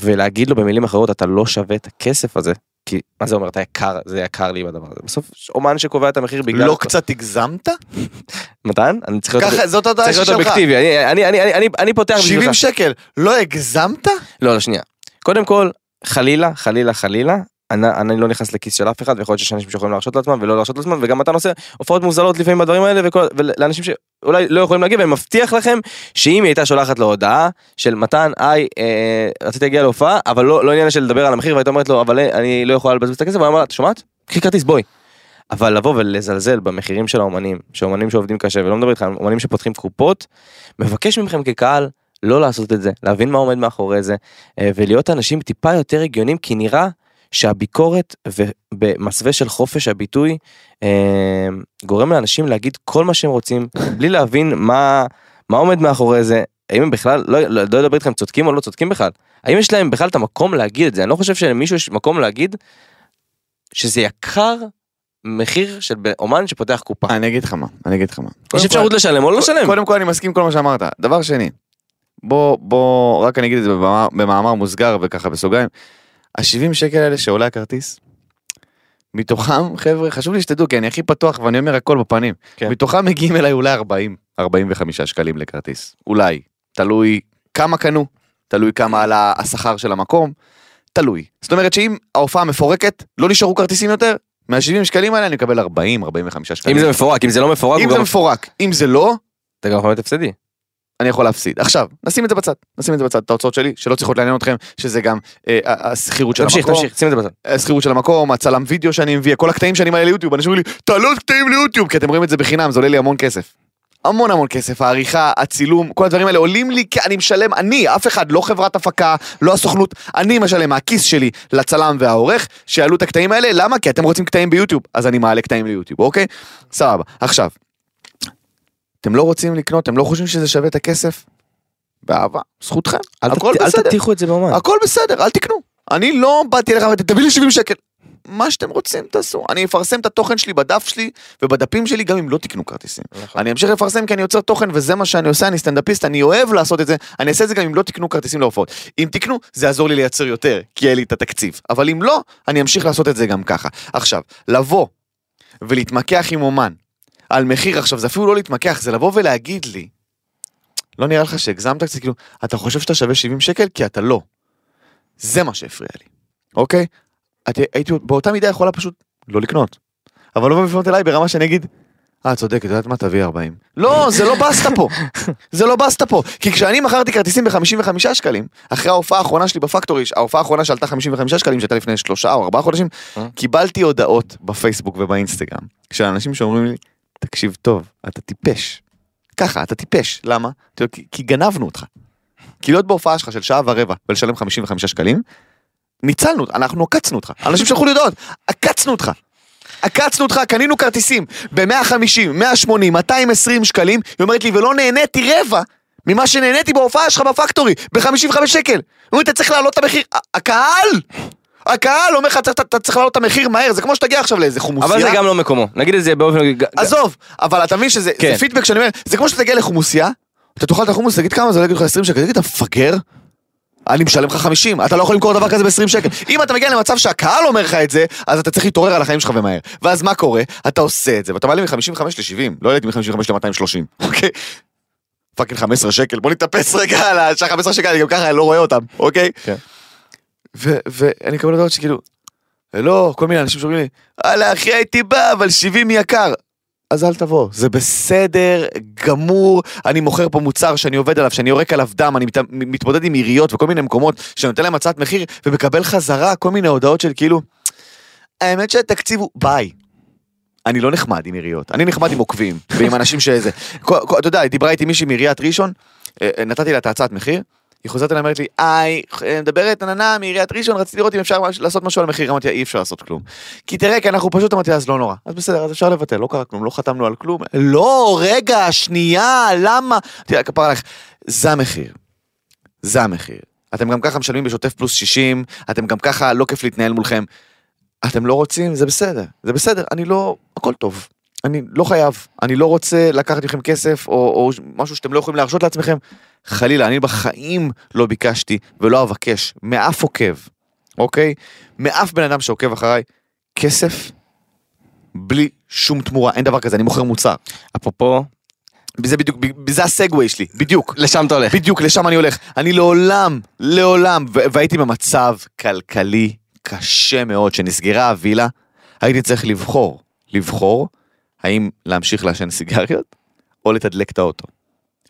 ולהגיד לו במילים אחרות אתה לא שווה את הכסף הזה, כי מה זה אומר אתה יקר, זה יקר לי בדבר הזה. בסוף אומן שקובע את המחיר בגלל... לא קצת הגזמת? מתן? אני צריך להיות... ככה, זאת להיות שלך. אובייקטיבי, אני- אני- אני- אני- אני- אני פותח בשבילך. 70 שקל, לא הגזמת? לא, לא, שנייה. קודם כל, חלילה, חלילה, חלילה, אני, אני לא נכנס לכיס של אף אחד, ויכול להיות שיש אנשים שיכולים להרשות לעצמם ולא להרשות לעצמם, וגם אתה נושא הופעות מוזלות לפעמים בדברים האלה, וכל, ולאנשים שאולי לא יכולים להגיע, ואני מבטיח לכם שאם היא הייתה שולחת לו הודעה של מתן, היי, אה, רציתי להגיע להופעה, אבל לא, לא עניין של לדבר על המחיר, והייתה אומרת לו, אבל אה, אני לא יכולה לבזבז את הכסף, והוא אמר לה, את שומעת? קחי כרטיס, בואי. אבל לבוא ולזלזל במחירים של האומנים, שאומנים שעובדים קשה, ולא מדבר איתך אומנים שפותחים קופות, מבקש מכם כקהל לא לעשות את זה, להבין מה עומד מאחורי זה, אה, ולהיות אנשים טיפה יותר הגיונים, כי נראה שהביקורת ובמסווה של חופש הביטוי אה, גורם לאנשים להגיד כל מה שהם רוצים, בלי להבין מה, מה עומד מאחורי זה, האם הם בכלל, לא, לא, לא אדבר איתכם צודקים או לא צודקים בכלל, האם יש להם בכלל את המקום להגיד את זה, אני לא חושב שלמישהו יש מקום להגיד שזה יקר מחיר של אומן שפותח קופה. אני אגיד לך מה, אני אגיד לך מה. יש אפשרות לשלם או לא לשלם. קודם כל אני מסכים כל מה שאמרת. דבר שני, בוא, בוא, רק אני אגיד את זה במאמר, במאמר מוסגר וככה בסוגריים. ה-70 שקל האלה שעולה הכרטיס, מתוכם, חבר'ה, חשוב לי שתדעו, כי אני הכי פתוח ואני אומר הכל בפנים. כן. מתוכם מגיעים אליי אולי 40, 45 שקלים לכרטיס. אולי. תלוי כמה קנו, תלוי כמה עלה השכר של המקום, תלוי. זאת אומרת שאם ההופעה מפורקת, לא נשארו כרטיסים יותר, מה-70 שקלים האלה אני מקבל 40, 45 שקלים. אם זה מפורק, אם זה לא מפורק, אם זה גם- מפורק, אם זה לא, אתה גם יכול להיות הפסדי. אני יכול להפסיד. עכשיו, נשים את זה בצד, נשים את זה בצד, את ההוצאות שלי, שלא צריכות לעניין אתכם, שזה גם אה, השכירות של תמשיך, המקום, תמשיך, שים את זה בצד. השכירות של המקום, הצלם וידאו שאני מביא, כל הקטעים שאני מעלה ליוטיוב, אנשים אומרים לי, תעלו עוד קטעים ליוטיוב, כי אתם רואים את זה בחינם, זה עולה לי המון כסף. המון המון כסף, העריכה, הצילום, כל הדברים האלה עולים לי, כי אני משלם, אני, אף אחד, לא חברת הפקה, לא הסוכנות, אני משלם מהכיס שלי לצלם והעורך, שיעלו את הקטעים האלה, למה? כי אתם רוצים קטעים ביוטיוב, אז אני מעלה קטעים ליוטיוב, אוקיי? סבבה. עכשיו, אתם לא רוצים לקנות, אתם לא חושבים שזה שווה את הכסף? באהבה, זכותכם, אל הכל ת- אל בסדר. תטיחו את זה באומן. הכל בסדר, אל תקנו. אני לא באתי אליך ואמרתי, תביא לי 70 שקל. מה שאתם רוצים תעשו. אני אפרסם את התוכן שלי בדף שלי ובדפים שלי גם אם לא תקנו כרטיסים. נכון. אני אמשיך לפרסם כי אני יוצר תוכן וזה מה שאני עושה, אני סטנדאפיסט, אני אוהב לעשות את זה, אני אעשה את זה גם אם לא תקנו כרטיסים להופעות. אם תקנו, זה יעזור לי לייצר יותר, כי יהיה לי את התקציב. אבל אם לא, אני אמשיך לעשות את זה גם ככה. עכשיו, לבוא ולהתמקח עם אומן על מחיר, עכשיו זה אפילו לא להתמקח, זה לבוא ולהגיד לי, לא נראה לך שהגזמת קצת, כאילו, אתה חושב שאתה שווה 70 שקל? כי אתה לא. זה מה שהפריע לי, אוקיי? את, הייתי באותה מידה יכולה פשוט לא לקנות. אבל לא לפנות אליי ברמה שאני אגיד, אה, צודקת, את יודעת מה? תביא 40. לא, זה לא בסטה פה. זה לא בסטה פה. כי כשאני מכרתי כרטיסים ב-55 שקלים, אחרי ההופעה האחרונה שלי בפקטורי, ההופעה האחרונה שעלתה 55 שקלים, שהייתה לפני שלושה או ארבעה חודשים, אה? קיבלתי הודעות בפייסבוק ובאינסטגרם, של אנשים שאומרים לי, תקשיב טוב, אתה טיפש. ככה, אתה טיפש. למה? כי, כי גנבנו אותך. כי להיות בהופעה שלך של שעה ורבע ולשלם 55 שקלים, ניצלנו, אנחנו עקצנו אותך. אנשים שלחו לי הודעות, עקצנו אותך. עקצנו אותך, קנינו כרטיסים ב-150, 180, 220 שקלים, היא אומרת לי, ולא נהניתי רבע ממה שנהניתי בהופעה שלך בפקטורי, ב-55 שקל. היא אומרת, אתה צריך להעלות את המחיר. הקהל! הקהל אומר לך, "אתה- צריך להעלות את המחיר מהר, זה כמו שתגיע עכשיו לאיזה חומוסייה. אבל זה גם לא מקומו, נגיד את זה באופן... עזוב, אבל אתה מבין שזה כן. פידבק שאני אומר, זה כמו שתגיע לחומוסייה, אתה תאכל את החומוס, תגיד כמה זה, יגיד לך 20 שקל, תגיד, אתה מפגר? אני משלם לך 50, אתה לא יכול למכור דבר כזה ב-20 שקל. אם אתה מגיע למצב שהקהל אומר לך את זה, אז אתה צריך להתעורר על החיים שלך ומהר. ואז מה קורה? אתה עושה את זה, ואתה מעלה מ-55 ל-70, לא העליתי מ-55 ל-230, אוקיי? fucking 15 שקל, בוא נתאפס רגע על השעה 15 שקל, אני גם ככה לא רואה אותם, אוקיי? כן. ואני מקבל הודעות שכאילו, לא, כל מיני אנשים שאומרים לי, וואלה אחי הייתי בא, אבל 70 יקר. אז אל תבוא, זה בסדר גמור, אני מוכר פה מוצר שאני עובד עליו, שאני יורק עליו דם, אני מת, מתמודד עם עיריות וכל מיני מקומות שאני נותן להם הצעת מחיר ומקבל חזרה כל מיני הודעות של כאילו, האמת שהתקציב הוא ביי. אני לא נחמד עם עיריות, אני נחמד עם עוקבים ועם אנשים שזה. אתה יודע, דיברה איתי מישהי מעיריית ראשון, אה, אה, נתתי לה את ההצעת מחיר, היא חוזרת אליי ואומרת לי, היי, אה, מדברת עננה מעיריית ראשון, רציתי לראות אם אפשר לעשות משהו על המחיר, אמרתי לה, אי אפשר לעשות כלום. כי תראה, כי אנחנו פשוט, אמרתי אז לא נורא. אז בסדר, אז אפשר לבטל, לא קרה כלום, לא חתמנו על כלום. לא, רגע, שנייה, למה? לה, כפרה עליך, זה המחיר. זה המחיר. אתם גם ככה משלמים בשוטף פלוס 60, אתם גם ככה לא כיף להתנהל מולכם. אתם לא רוצים, זה בסדר, זה בסדר, אני לא, הכל טוב. אני לא חייב, אני לא רוצה לקחת מכם כסף, או, או משהו שאתם לא יכולים להרשות לעצמכם. חלילה, אני בחיים לא ביקשתי ולא אבקש מאף עוקב, אוקיי? מאף בן אדם שעוקב אחריי, כסף בלי שום תמורה, אין דבר כזה, אני מוכר מוצר. אפרופו, זה בדיוק, זה הסגווי שלי, בדיוק. לשם אתה הולך. בדיוק, לשם אני הולך. אני לעולם, לעולם, והייתי במצב כלכלי קשה מאוד, שנסגרה הווילה, הייתי צריך לבחור, לבחור, האם להמשיך לעשן סיגריות, או לתדלק את האוטו.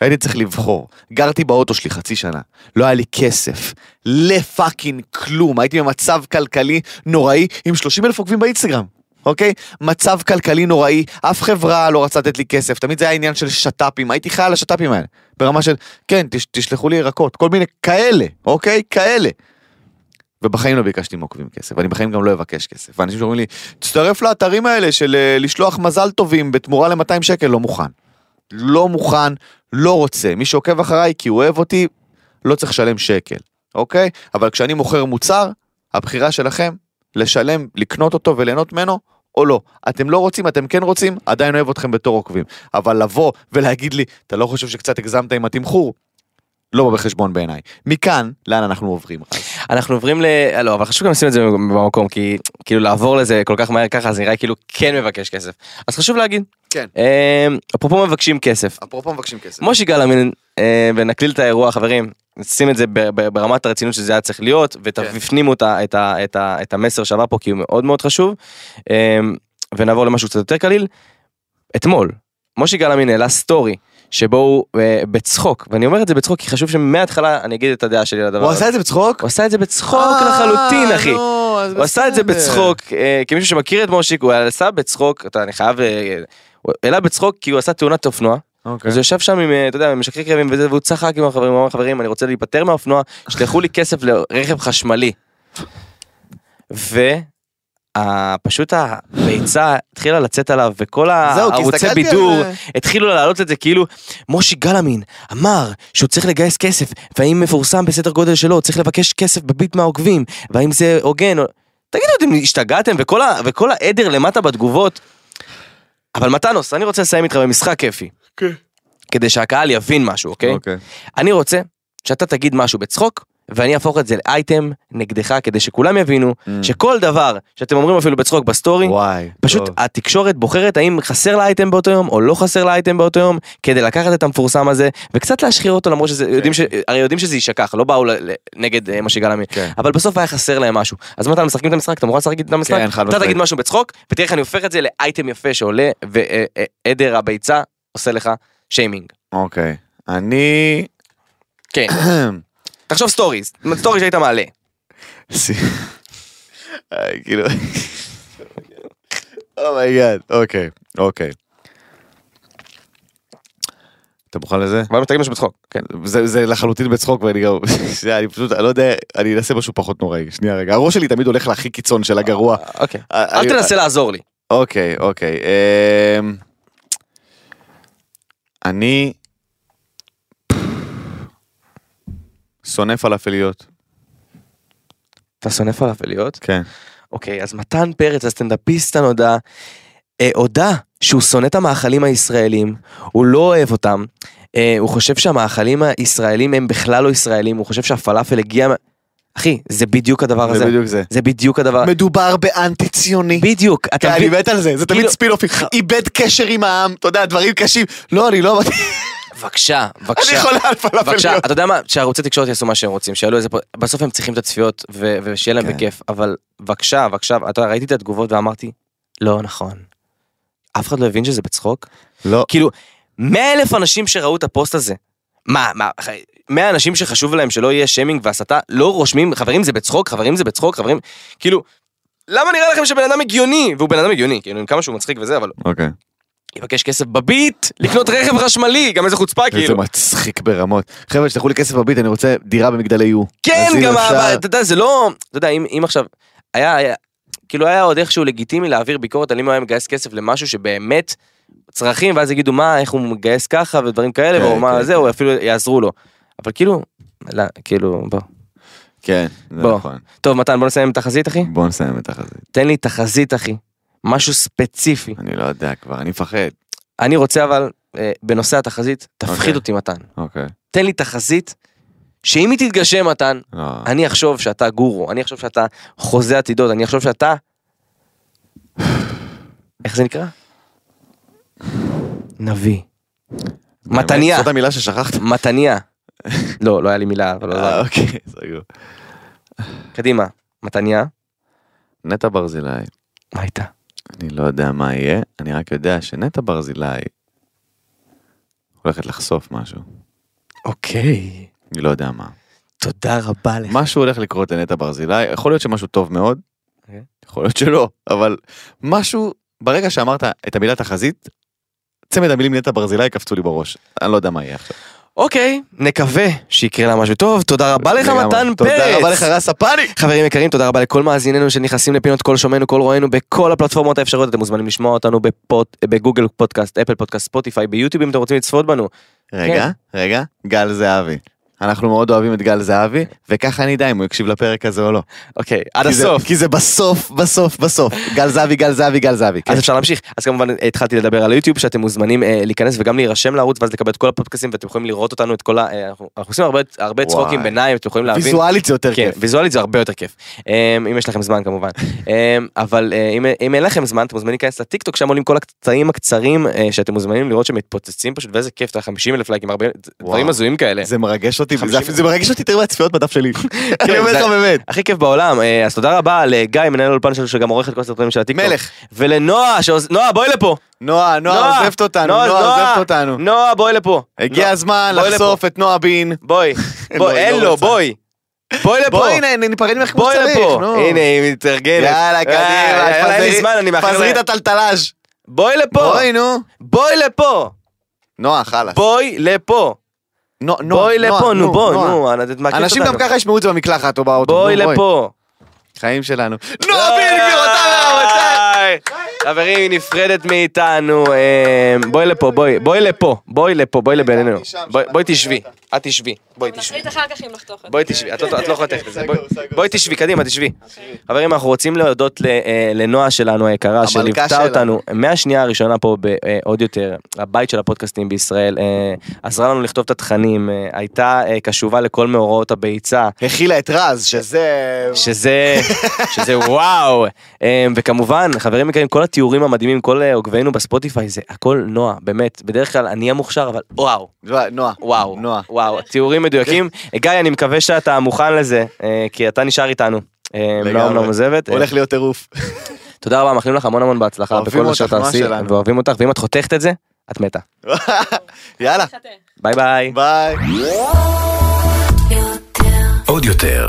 הייתי צריך לבחור. גרתי באוטו שלי חצי שנה, לא היה לי כסף, לפאקינג כלום, הייתי במצב כלכלי נוראי עם 30 אלף עוקבים באינסטגרם. אוקיי? מצב כלכלי נוראי, אף חברה לא רצה לתת לי כסף, תמיד זה היה עניין של שת"פים, הייתי חי על השת"פים האלה. ברמה של, כן, תש, תשלחו לי ירקות, כל מיני כאלה, אוקיי? כאלה. ובחיים לא ביקשתי מעוקבים כסף, ואני בחיים גם לא אבקש כסף. ואנשים שאומרים לי, תצטרף לאתרים האלה של אה, לשלוח מזל טובים בתמורה ל-200 שקל, לא מוכן. לא מוכן, לא רוצה. מי שעוקב אחריי כי הוא אוהב אותי, לא צריך לשלם שקל, אוקיי? אבל כשאני מוכר מוצר, הבחירה שלכם לשלם, לקנות אותו וליהנות ממנו, או לא. אתם לא רוצים, אתם כן רוצים, עדיין אוהב אתכם בתור עוקבים. אבל לבוא ולהגיד לי, אתה לא חושב שקצת הגזמת עם התמחור? לא בא בחשבון בעיניי. מכאן, לאן אנחנו עוברים? אנחנו עוברים ל... לא, אבל חשוב גם לשים את זה במקום, כי כאילו לעבור לזה כל כך מהר ככה, זה נראה כאילו כן מבקש כסף. אז חשוב להגיד, כן. אה, אפרופו מבקשים כסף, אפרופו מבקשים כסף. מושי גלאמין, אה, ונקליל את האירוע חברים, נשים את זה ברמת הרצינות שזה היה צריך להיות, ותפנימו את המסר שעבר פה כי הוא מאוד מאוד חשוב. אה, ונעבור למשהו קצת יותר קליל. אתמול, מושי גלאמין העלה סטורי. שבו הוא אה, בצחוק, ואני אומר את זה בצחוק כי חשוב שמההתחלה אני אגיד את הדעה שלי על הדבר הוא הזה. עשה את זה בצחוק? הוא עשה את זה בצחוק אה, לחלוטין אחי. נו, אז הוא עשה את זה בסדר. בצחוק, אה, כמישהו שמכיר את מושיק, הוא עשה בצחוק, אתה, אני חייב, אה, הוא העלה בצחוק כי הוא עשה תאונת אופנוע, אוקיי. אז הוא ישב שם עם, אה, אתה יודע, עם משככי כאבים וזה, והוא צחק עם החברים, הוא אמר חברים, אני רוצה להיפטר מהאופנוע, שלחו לי כסף לרכב חשמלי. ופשוט הביצה התחילה לצאת עליו וכל הערוצי בידור. התחילו להעלות את זה כאילו מושי גלאמין אמר שהוא צריך לגייס כסף והאם מפורסם בסדר גודל שלו צריך לבקש כסף בביט מהעוקבים והאם זה הוגן. תגידו אתם השתגעתם וכל, ה... וכל העדר למטה בתגובות. אבל מתנוס אני רוצה לסיים איתך במשחק כיפי. כדי שהקהל יבין משהו אוקיי? אוקיי. אני רוצה שאתה תגיד משהו בצחוק ואני אהפוך את זה לאייטם נגדך כדי שכולם יבינו Mm. שכל דבר שאתם אומרים אפילו בצחוק בסטורי וואי. פשוט טוב. התקשורת בוחרת האם חסר לה אייטם באותו יום או לא חסר לה אייטם באותו יום כדי לקחת את המפורסם הזה וקצת להשחיר אותו למרות שזה יודעים ש... הרי יודעים שזה יישכח לא באו ל... נגד אה, משה גלעמי כן. אבל בסוף היה חסר להם משהו אז מה אתה משחקים את המשחק אתה מוכן לשחק את המשחק כן, אתה. תגיד משהו בצחוק ותראה איך אני הופך את זה לאייטם יפה שעולה ועדר הביצה עושה לך שיימינג אוקיי. אני... כן תחשוב סטוריז סטורי שהיית מעלה אה, כאילו... oh my god. אוקיי. אוקיי. אתה מוכן לזה? אבל תגיד משהו בצחוק כן זה, זה לחלוטין בצחוק ואני גם, אני פשוט, אני לא יודע, אני אנסה משהו פחות נוראי, שנייה רגע, הראש שלי תמיד הולך להכי קיצון של הגרוע. אוקיי אה, אל תנסה לעזור לי אוקיי, אוקיי. אמ, אני שונא פלאפליות. אתה שונא פלאפליות? כן. אוקיי, אז מתן פרץ, הסטנדאפיסט הנודע, אה, הודה שהוא שונא את המאכלים הישראלים, הוא לא אוהב אותם, אה, הוא חושב שהמאכלים הישראלים הם בכלל לא ישראלים, הוא חושב שהפלאפל הגיע... אחי, זה בדיוק הדבר הזה. זה בדיוק זה. זה בדיוק הדבר. מדובר באנטי ציוני. בדיוק, כן, אתה אני מבין? מת על זה, זה תמיד כאילו- ספינופים, איבד קשר עם העם, אתה יודע, דברים קשים. לא, אני לא... בבקשה, אני בבקשה. חולה על בבקשה, פלאפליות. אתה יודע מה, שערוצי תקשורת יעשו מה שהם רוצים, שיעלו איזה פה, בסוף הם צריכים את הצפיות ו- ושיהיה להם כן. בכיף, אבל בבקשה, בבקשה, אתה יודע, ראיתי את התגובות ואמרתי, לא נכון. אף אחד לא הבין שזה בצחוק? לא. כאילו, 100 אלף אנשים שראו את הפוסט הזה, מה, מה, 100 אנשים שחשוב להם שלא יהיה שיימינג והסתה, לא רושמים, חברים זה בצחוק, חברים זה בצחוק, חברים, כאילו, למה נראה לכם שבן אדם הגיוני, והוא בן אדם הגיוני, כאילו, עם כמה שהוא מצחיק וזה, אבל אוקיי. יבקש כסף בביט, לקנות רכב חשמלי, גם איזה חוצפה, כאילו. מצחיק ברמות. חבר'ה, תשלחו לי כסף בביט, אני רוצה דירה במגדלי יו. כן, גם, אתה יודע, זה לא, אתה יודע, אם, אם עכשיו, היה, כאילו היה עוד איכשהו לגיטימי להעביר ביקורת על אם הוא היה מגייס כסף למשהו שבאמת צרכים, ואז יגידו מה, איך הוא מגייס ככה ודברים כאלה, כן, או מה כן, זה, או אפילו יעזרו לו. אבל כאילו, לא, כאילו, בוא. כן, זה. נכון. טוב, מתן, בוא נסיים עם תחזית, אחי. בוא נסיים את החזית. תן לי תחזית, אחי. משהו ספציפי. אני לא יודע כבר, אני מפחד. אני רוצה אבל, אה, בנושא התחזית, תפחיד אוקיי. אותי, מתן. אוקיי. תן לי תחזית, שאם היא תתגשם, מתן, לא. אני אחשוב שאתה גורו, אני אחשוב שאתה חוזה עתידות, אני אחשוב שאתה... איך זה נקרא? נביא. מתניה. זאת המילה ששכחת? מתניה. לא, לא היה לי מילה, אבל לא אה, יודע. אוקיי, סגור. קדימה. מתניה. נטע ברזילי, מה הייתה? אני לא יודע מה יהיה, אני רק יודע שנטע ברזילי הולכת לחשוף משהו. אוקיי. אני לא יודע מה. תודה רבה לך. משהו הולך לקרות לנטע ברזילי, יכול להיות שמשהו טוב מאוד, אוקיי. יכול להיות שלא, אבל משהו, ברגע שאמרת את המילה תחזית, צמד המילים נטע ברזילי קפצו לי בראש. אני לא יודע מה יהיה עכשיו. אוקיי, נקווה שיקרה לה משהו טוב. תודה רבה לך. מתן פרץ. תודה רבה לך רס הפאני. חברים יקרים, תודה רבה לכל מאזיננו שנכנסים לפינות כל שומעינו, כל רואינו בכל הפלטפורמות האפשריות. אתם מוזמנים לשמוע אותנו בפוט, בגוגל פודקאסט, אפל פודקאסט, ספוטיפיי, ביוטיוב אם אתם רוצים לצפות בנו. רגע, רגע, גל זהבי. אנחנו מאוד אוהבים את גל זהבי, וככה אני אדע אם הוא יקשיב לפרק הזה או לא. אוקיי, עד הסוף. כי זה בסוף, בסוף, בסוף. גל זהבי, גל זהבי, גל זהבי. כן. אז אפשר להמשיך. אז כמובן התחלתי לדבר על היוטיוב שאתם מוזמנים אה, להיכנס וגם להירשם לערוץ ואז לקבל את כל הפודקאסים ואתם יכולים לראות אותנו את כל ה... אה, אנחנו עושים הרבה. צחוקים ביניים, אתם יכולים להבין. ויזואלית זה יותר כן, כיף. ויזואלית זה הרבה יותר כיף. אמ, אם יש לכם זמן כמובן. אמ, אבל אה, אם, אין לכם זמן אתם מוזמנים להיכנס לטיקטוק שם עולים כל הקטעים הקצרים שאתם מוזמנים לראות שמתפוצצים פשוט ואיזה כיף, אתה יודע, 50 אלף לייקים, הרבה דברים. הזויים כאלה. זה מרגש אותי. זה- מרגש אותי יותר מהצפיות בדף שלי. אני אומר זה- לך באמת. הכי כיף בעולם, אה, אז תודה רבה לגיא מנהל האולפן שלנו שגם עורך את כל הסרטונים של הטיקטוק. מלך. ולנועה, נועה בואי לפה. נועה, נועה עוזבת אותנו, נועה, עוזבת אותנו. נועה בואי לפה. הגיע הזמן בואי לחשוף את נועה בין. בואי, לא, בואי, אין לא לו, רוצה. בואי. בואי לפה. בואי הנה, ניפרד ממך כמו בואי שצריך. לפה. נו. הנה היא מתארגנת. יאללה, קדימה, אה, יאללה, אין לי זמן, אני מאחר. תפזרי ל- את הטלטלאז'. בואי לפה. בואי נו. בואי לפה. נועה, חלאס. בואי לפה. נו, נועה, בואי לפה, נו בוא. נו. אנשים גם. ככה ישמעו את זה במקלחת או באוטו. בואי נו, לפה. חיים שלנו. נועה בין, גבירותיי ורבותיי. ביי. חברים, היא נפרדת מאיתנו. אה, בואי לפה, בואי. בואי לפה. בואי לפה, בואי לבינינו. בואי- בואי תשבי. את תשבי. בואי תשבי. נחליט אחר כך אם לחתוך את זה. בואי תשבי, את לא את לא יכולה לתת את זה, בואי- בואי תשבי, קדימה, תשבי. חברים, אנחנו רוצים להודות ל- אה, לנועה שלנו היקרה, שליוותה. אותנו מהשנייה הראשונה פה בעוד יותר, הבית של הפודקאסטים בישראל, אה, עזרה לנו לכתוב את התכנים, אה, הייתה אה, קשובה לכל מאורעות הביצה, הכילה את רז, שזה... שזה, שזה וואו, אה, וכמובן, חברים יקרים, כל התיאורים המדהימים, כל אה, עוקבינו בספוטיפיי, זה הכל נועה, באמת, בדרך כלל אני המוכשר, אבל וואו. נועה. וואו, נועה. וואו, תיאורים מדויקים. גיא, אני מקווה שאתה מוכן לזה, אה, כי אתה נשאר איתנו. לא. אומנם עוזבת. אה, הולך להיות טירוף. תודה רבה, מאחלים לך המון המון בהצלחה בכל מה שאתה נועה שלנו. ואוהבים אותך, ואם את חותכת את זה, את מתה. יאללה. ביי ביי. ביי. עוד יותר,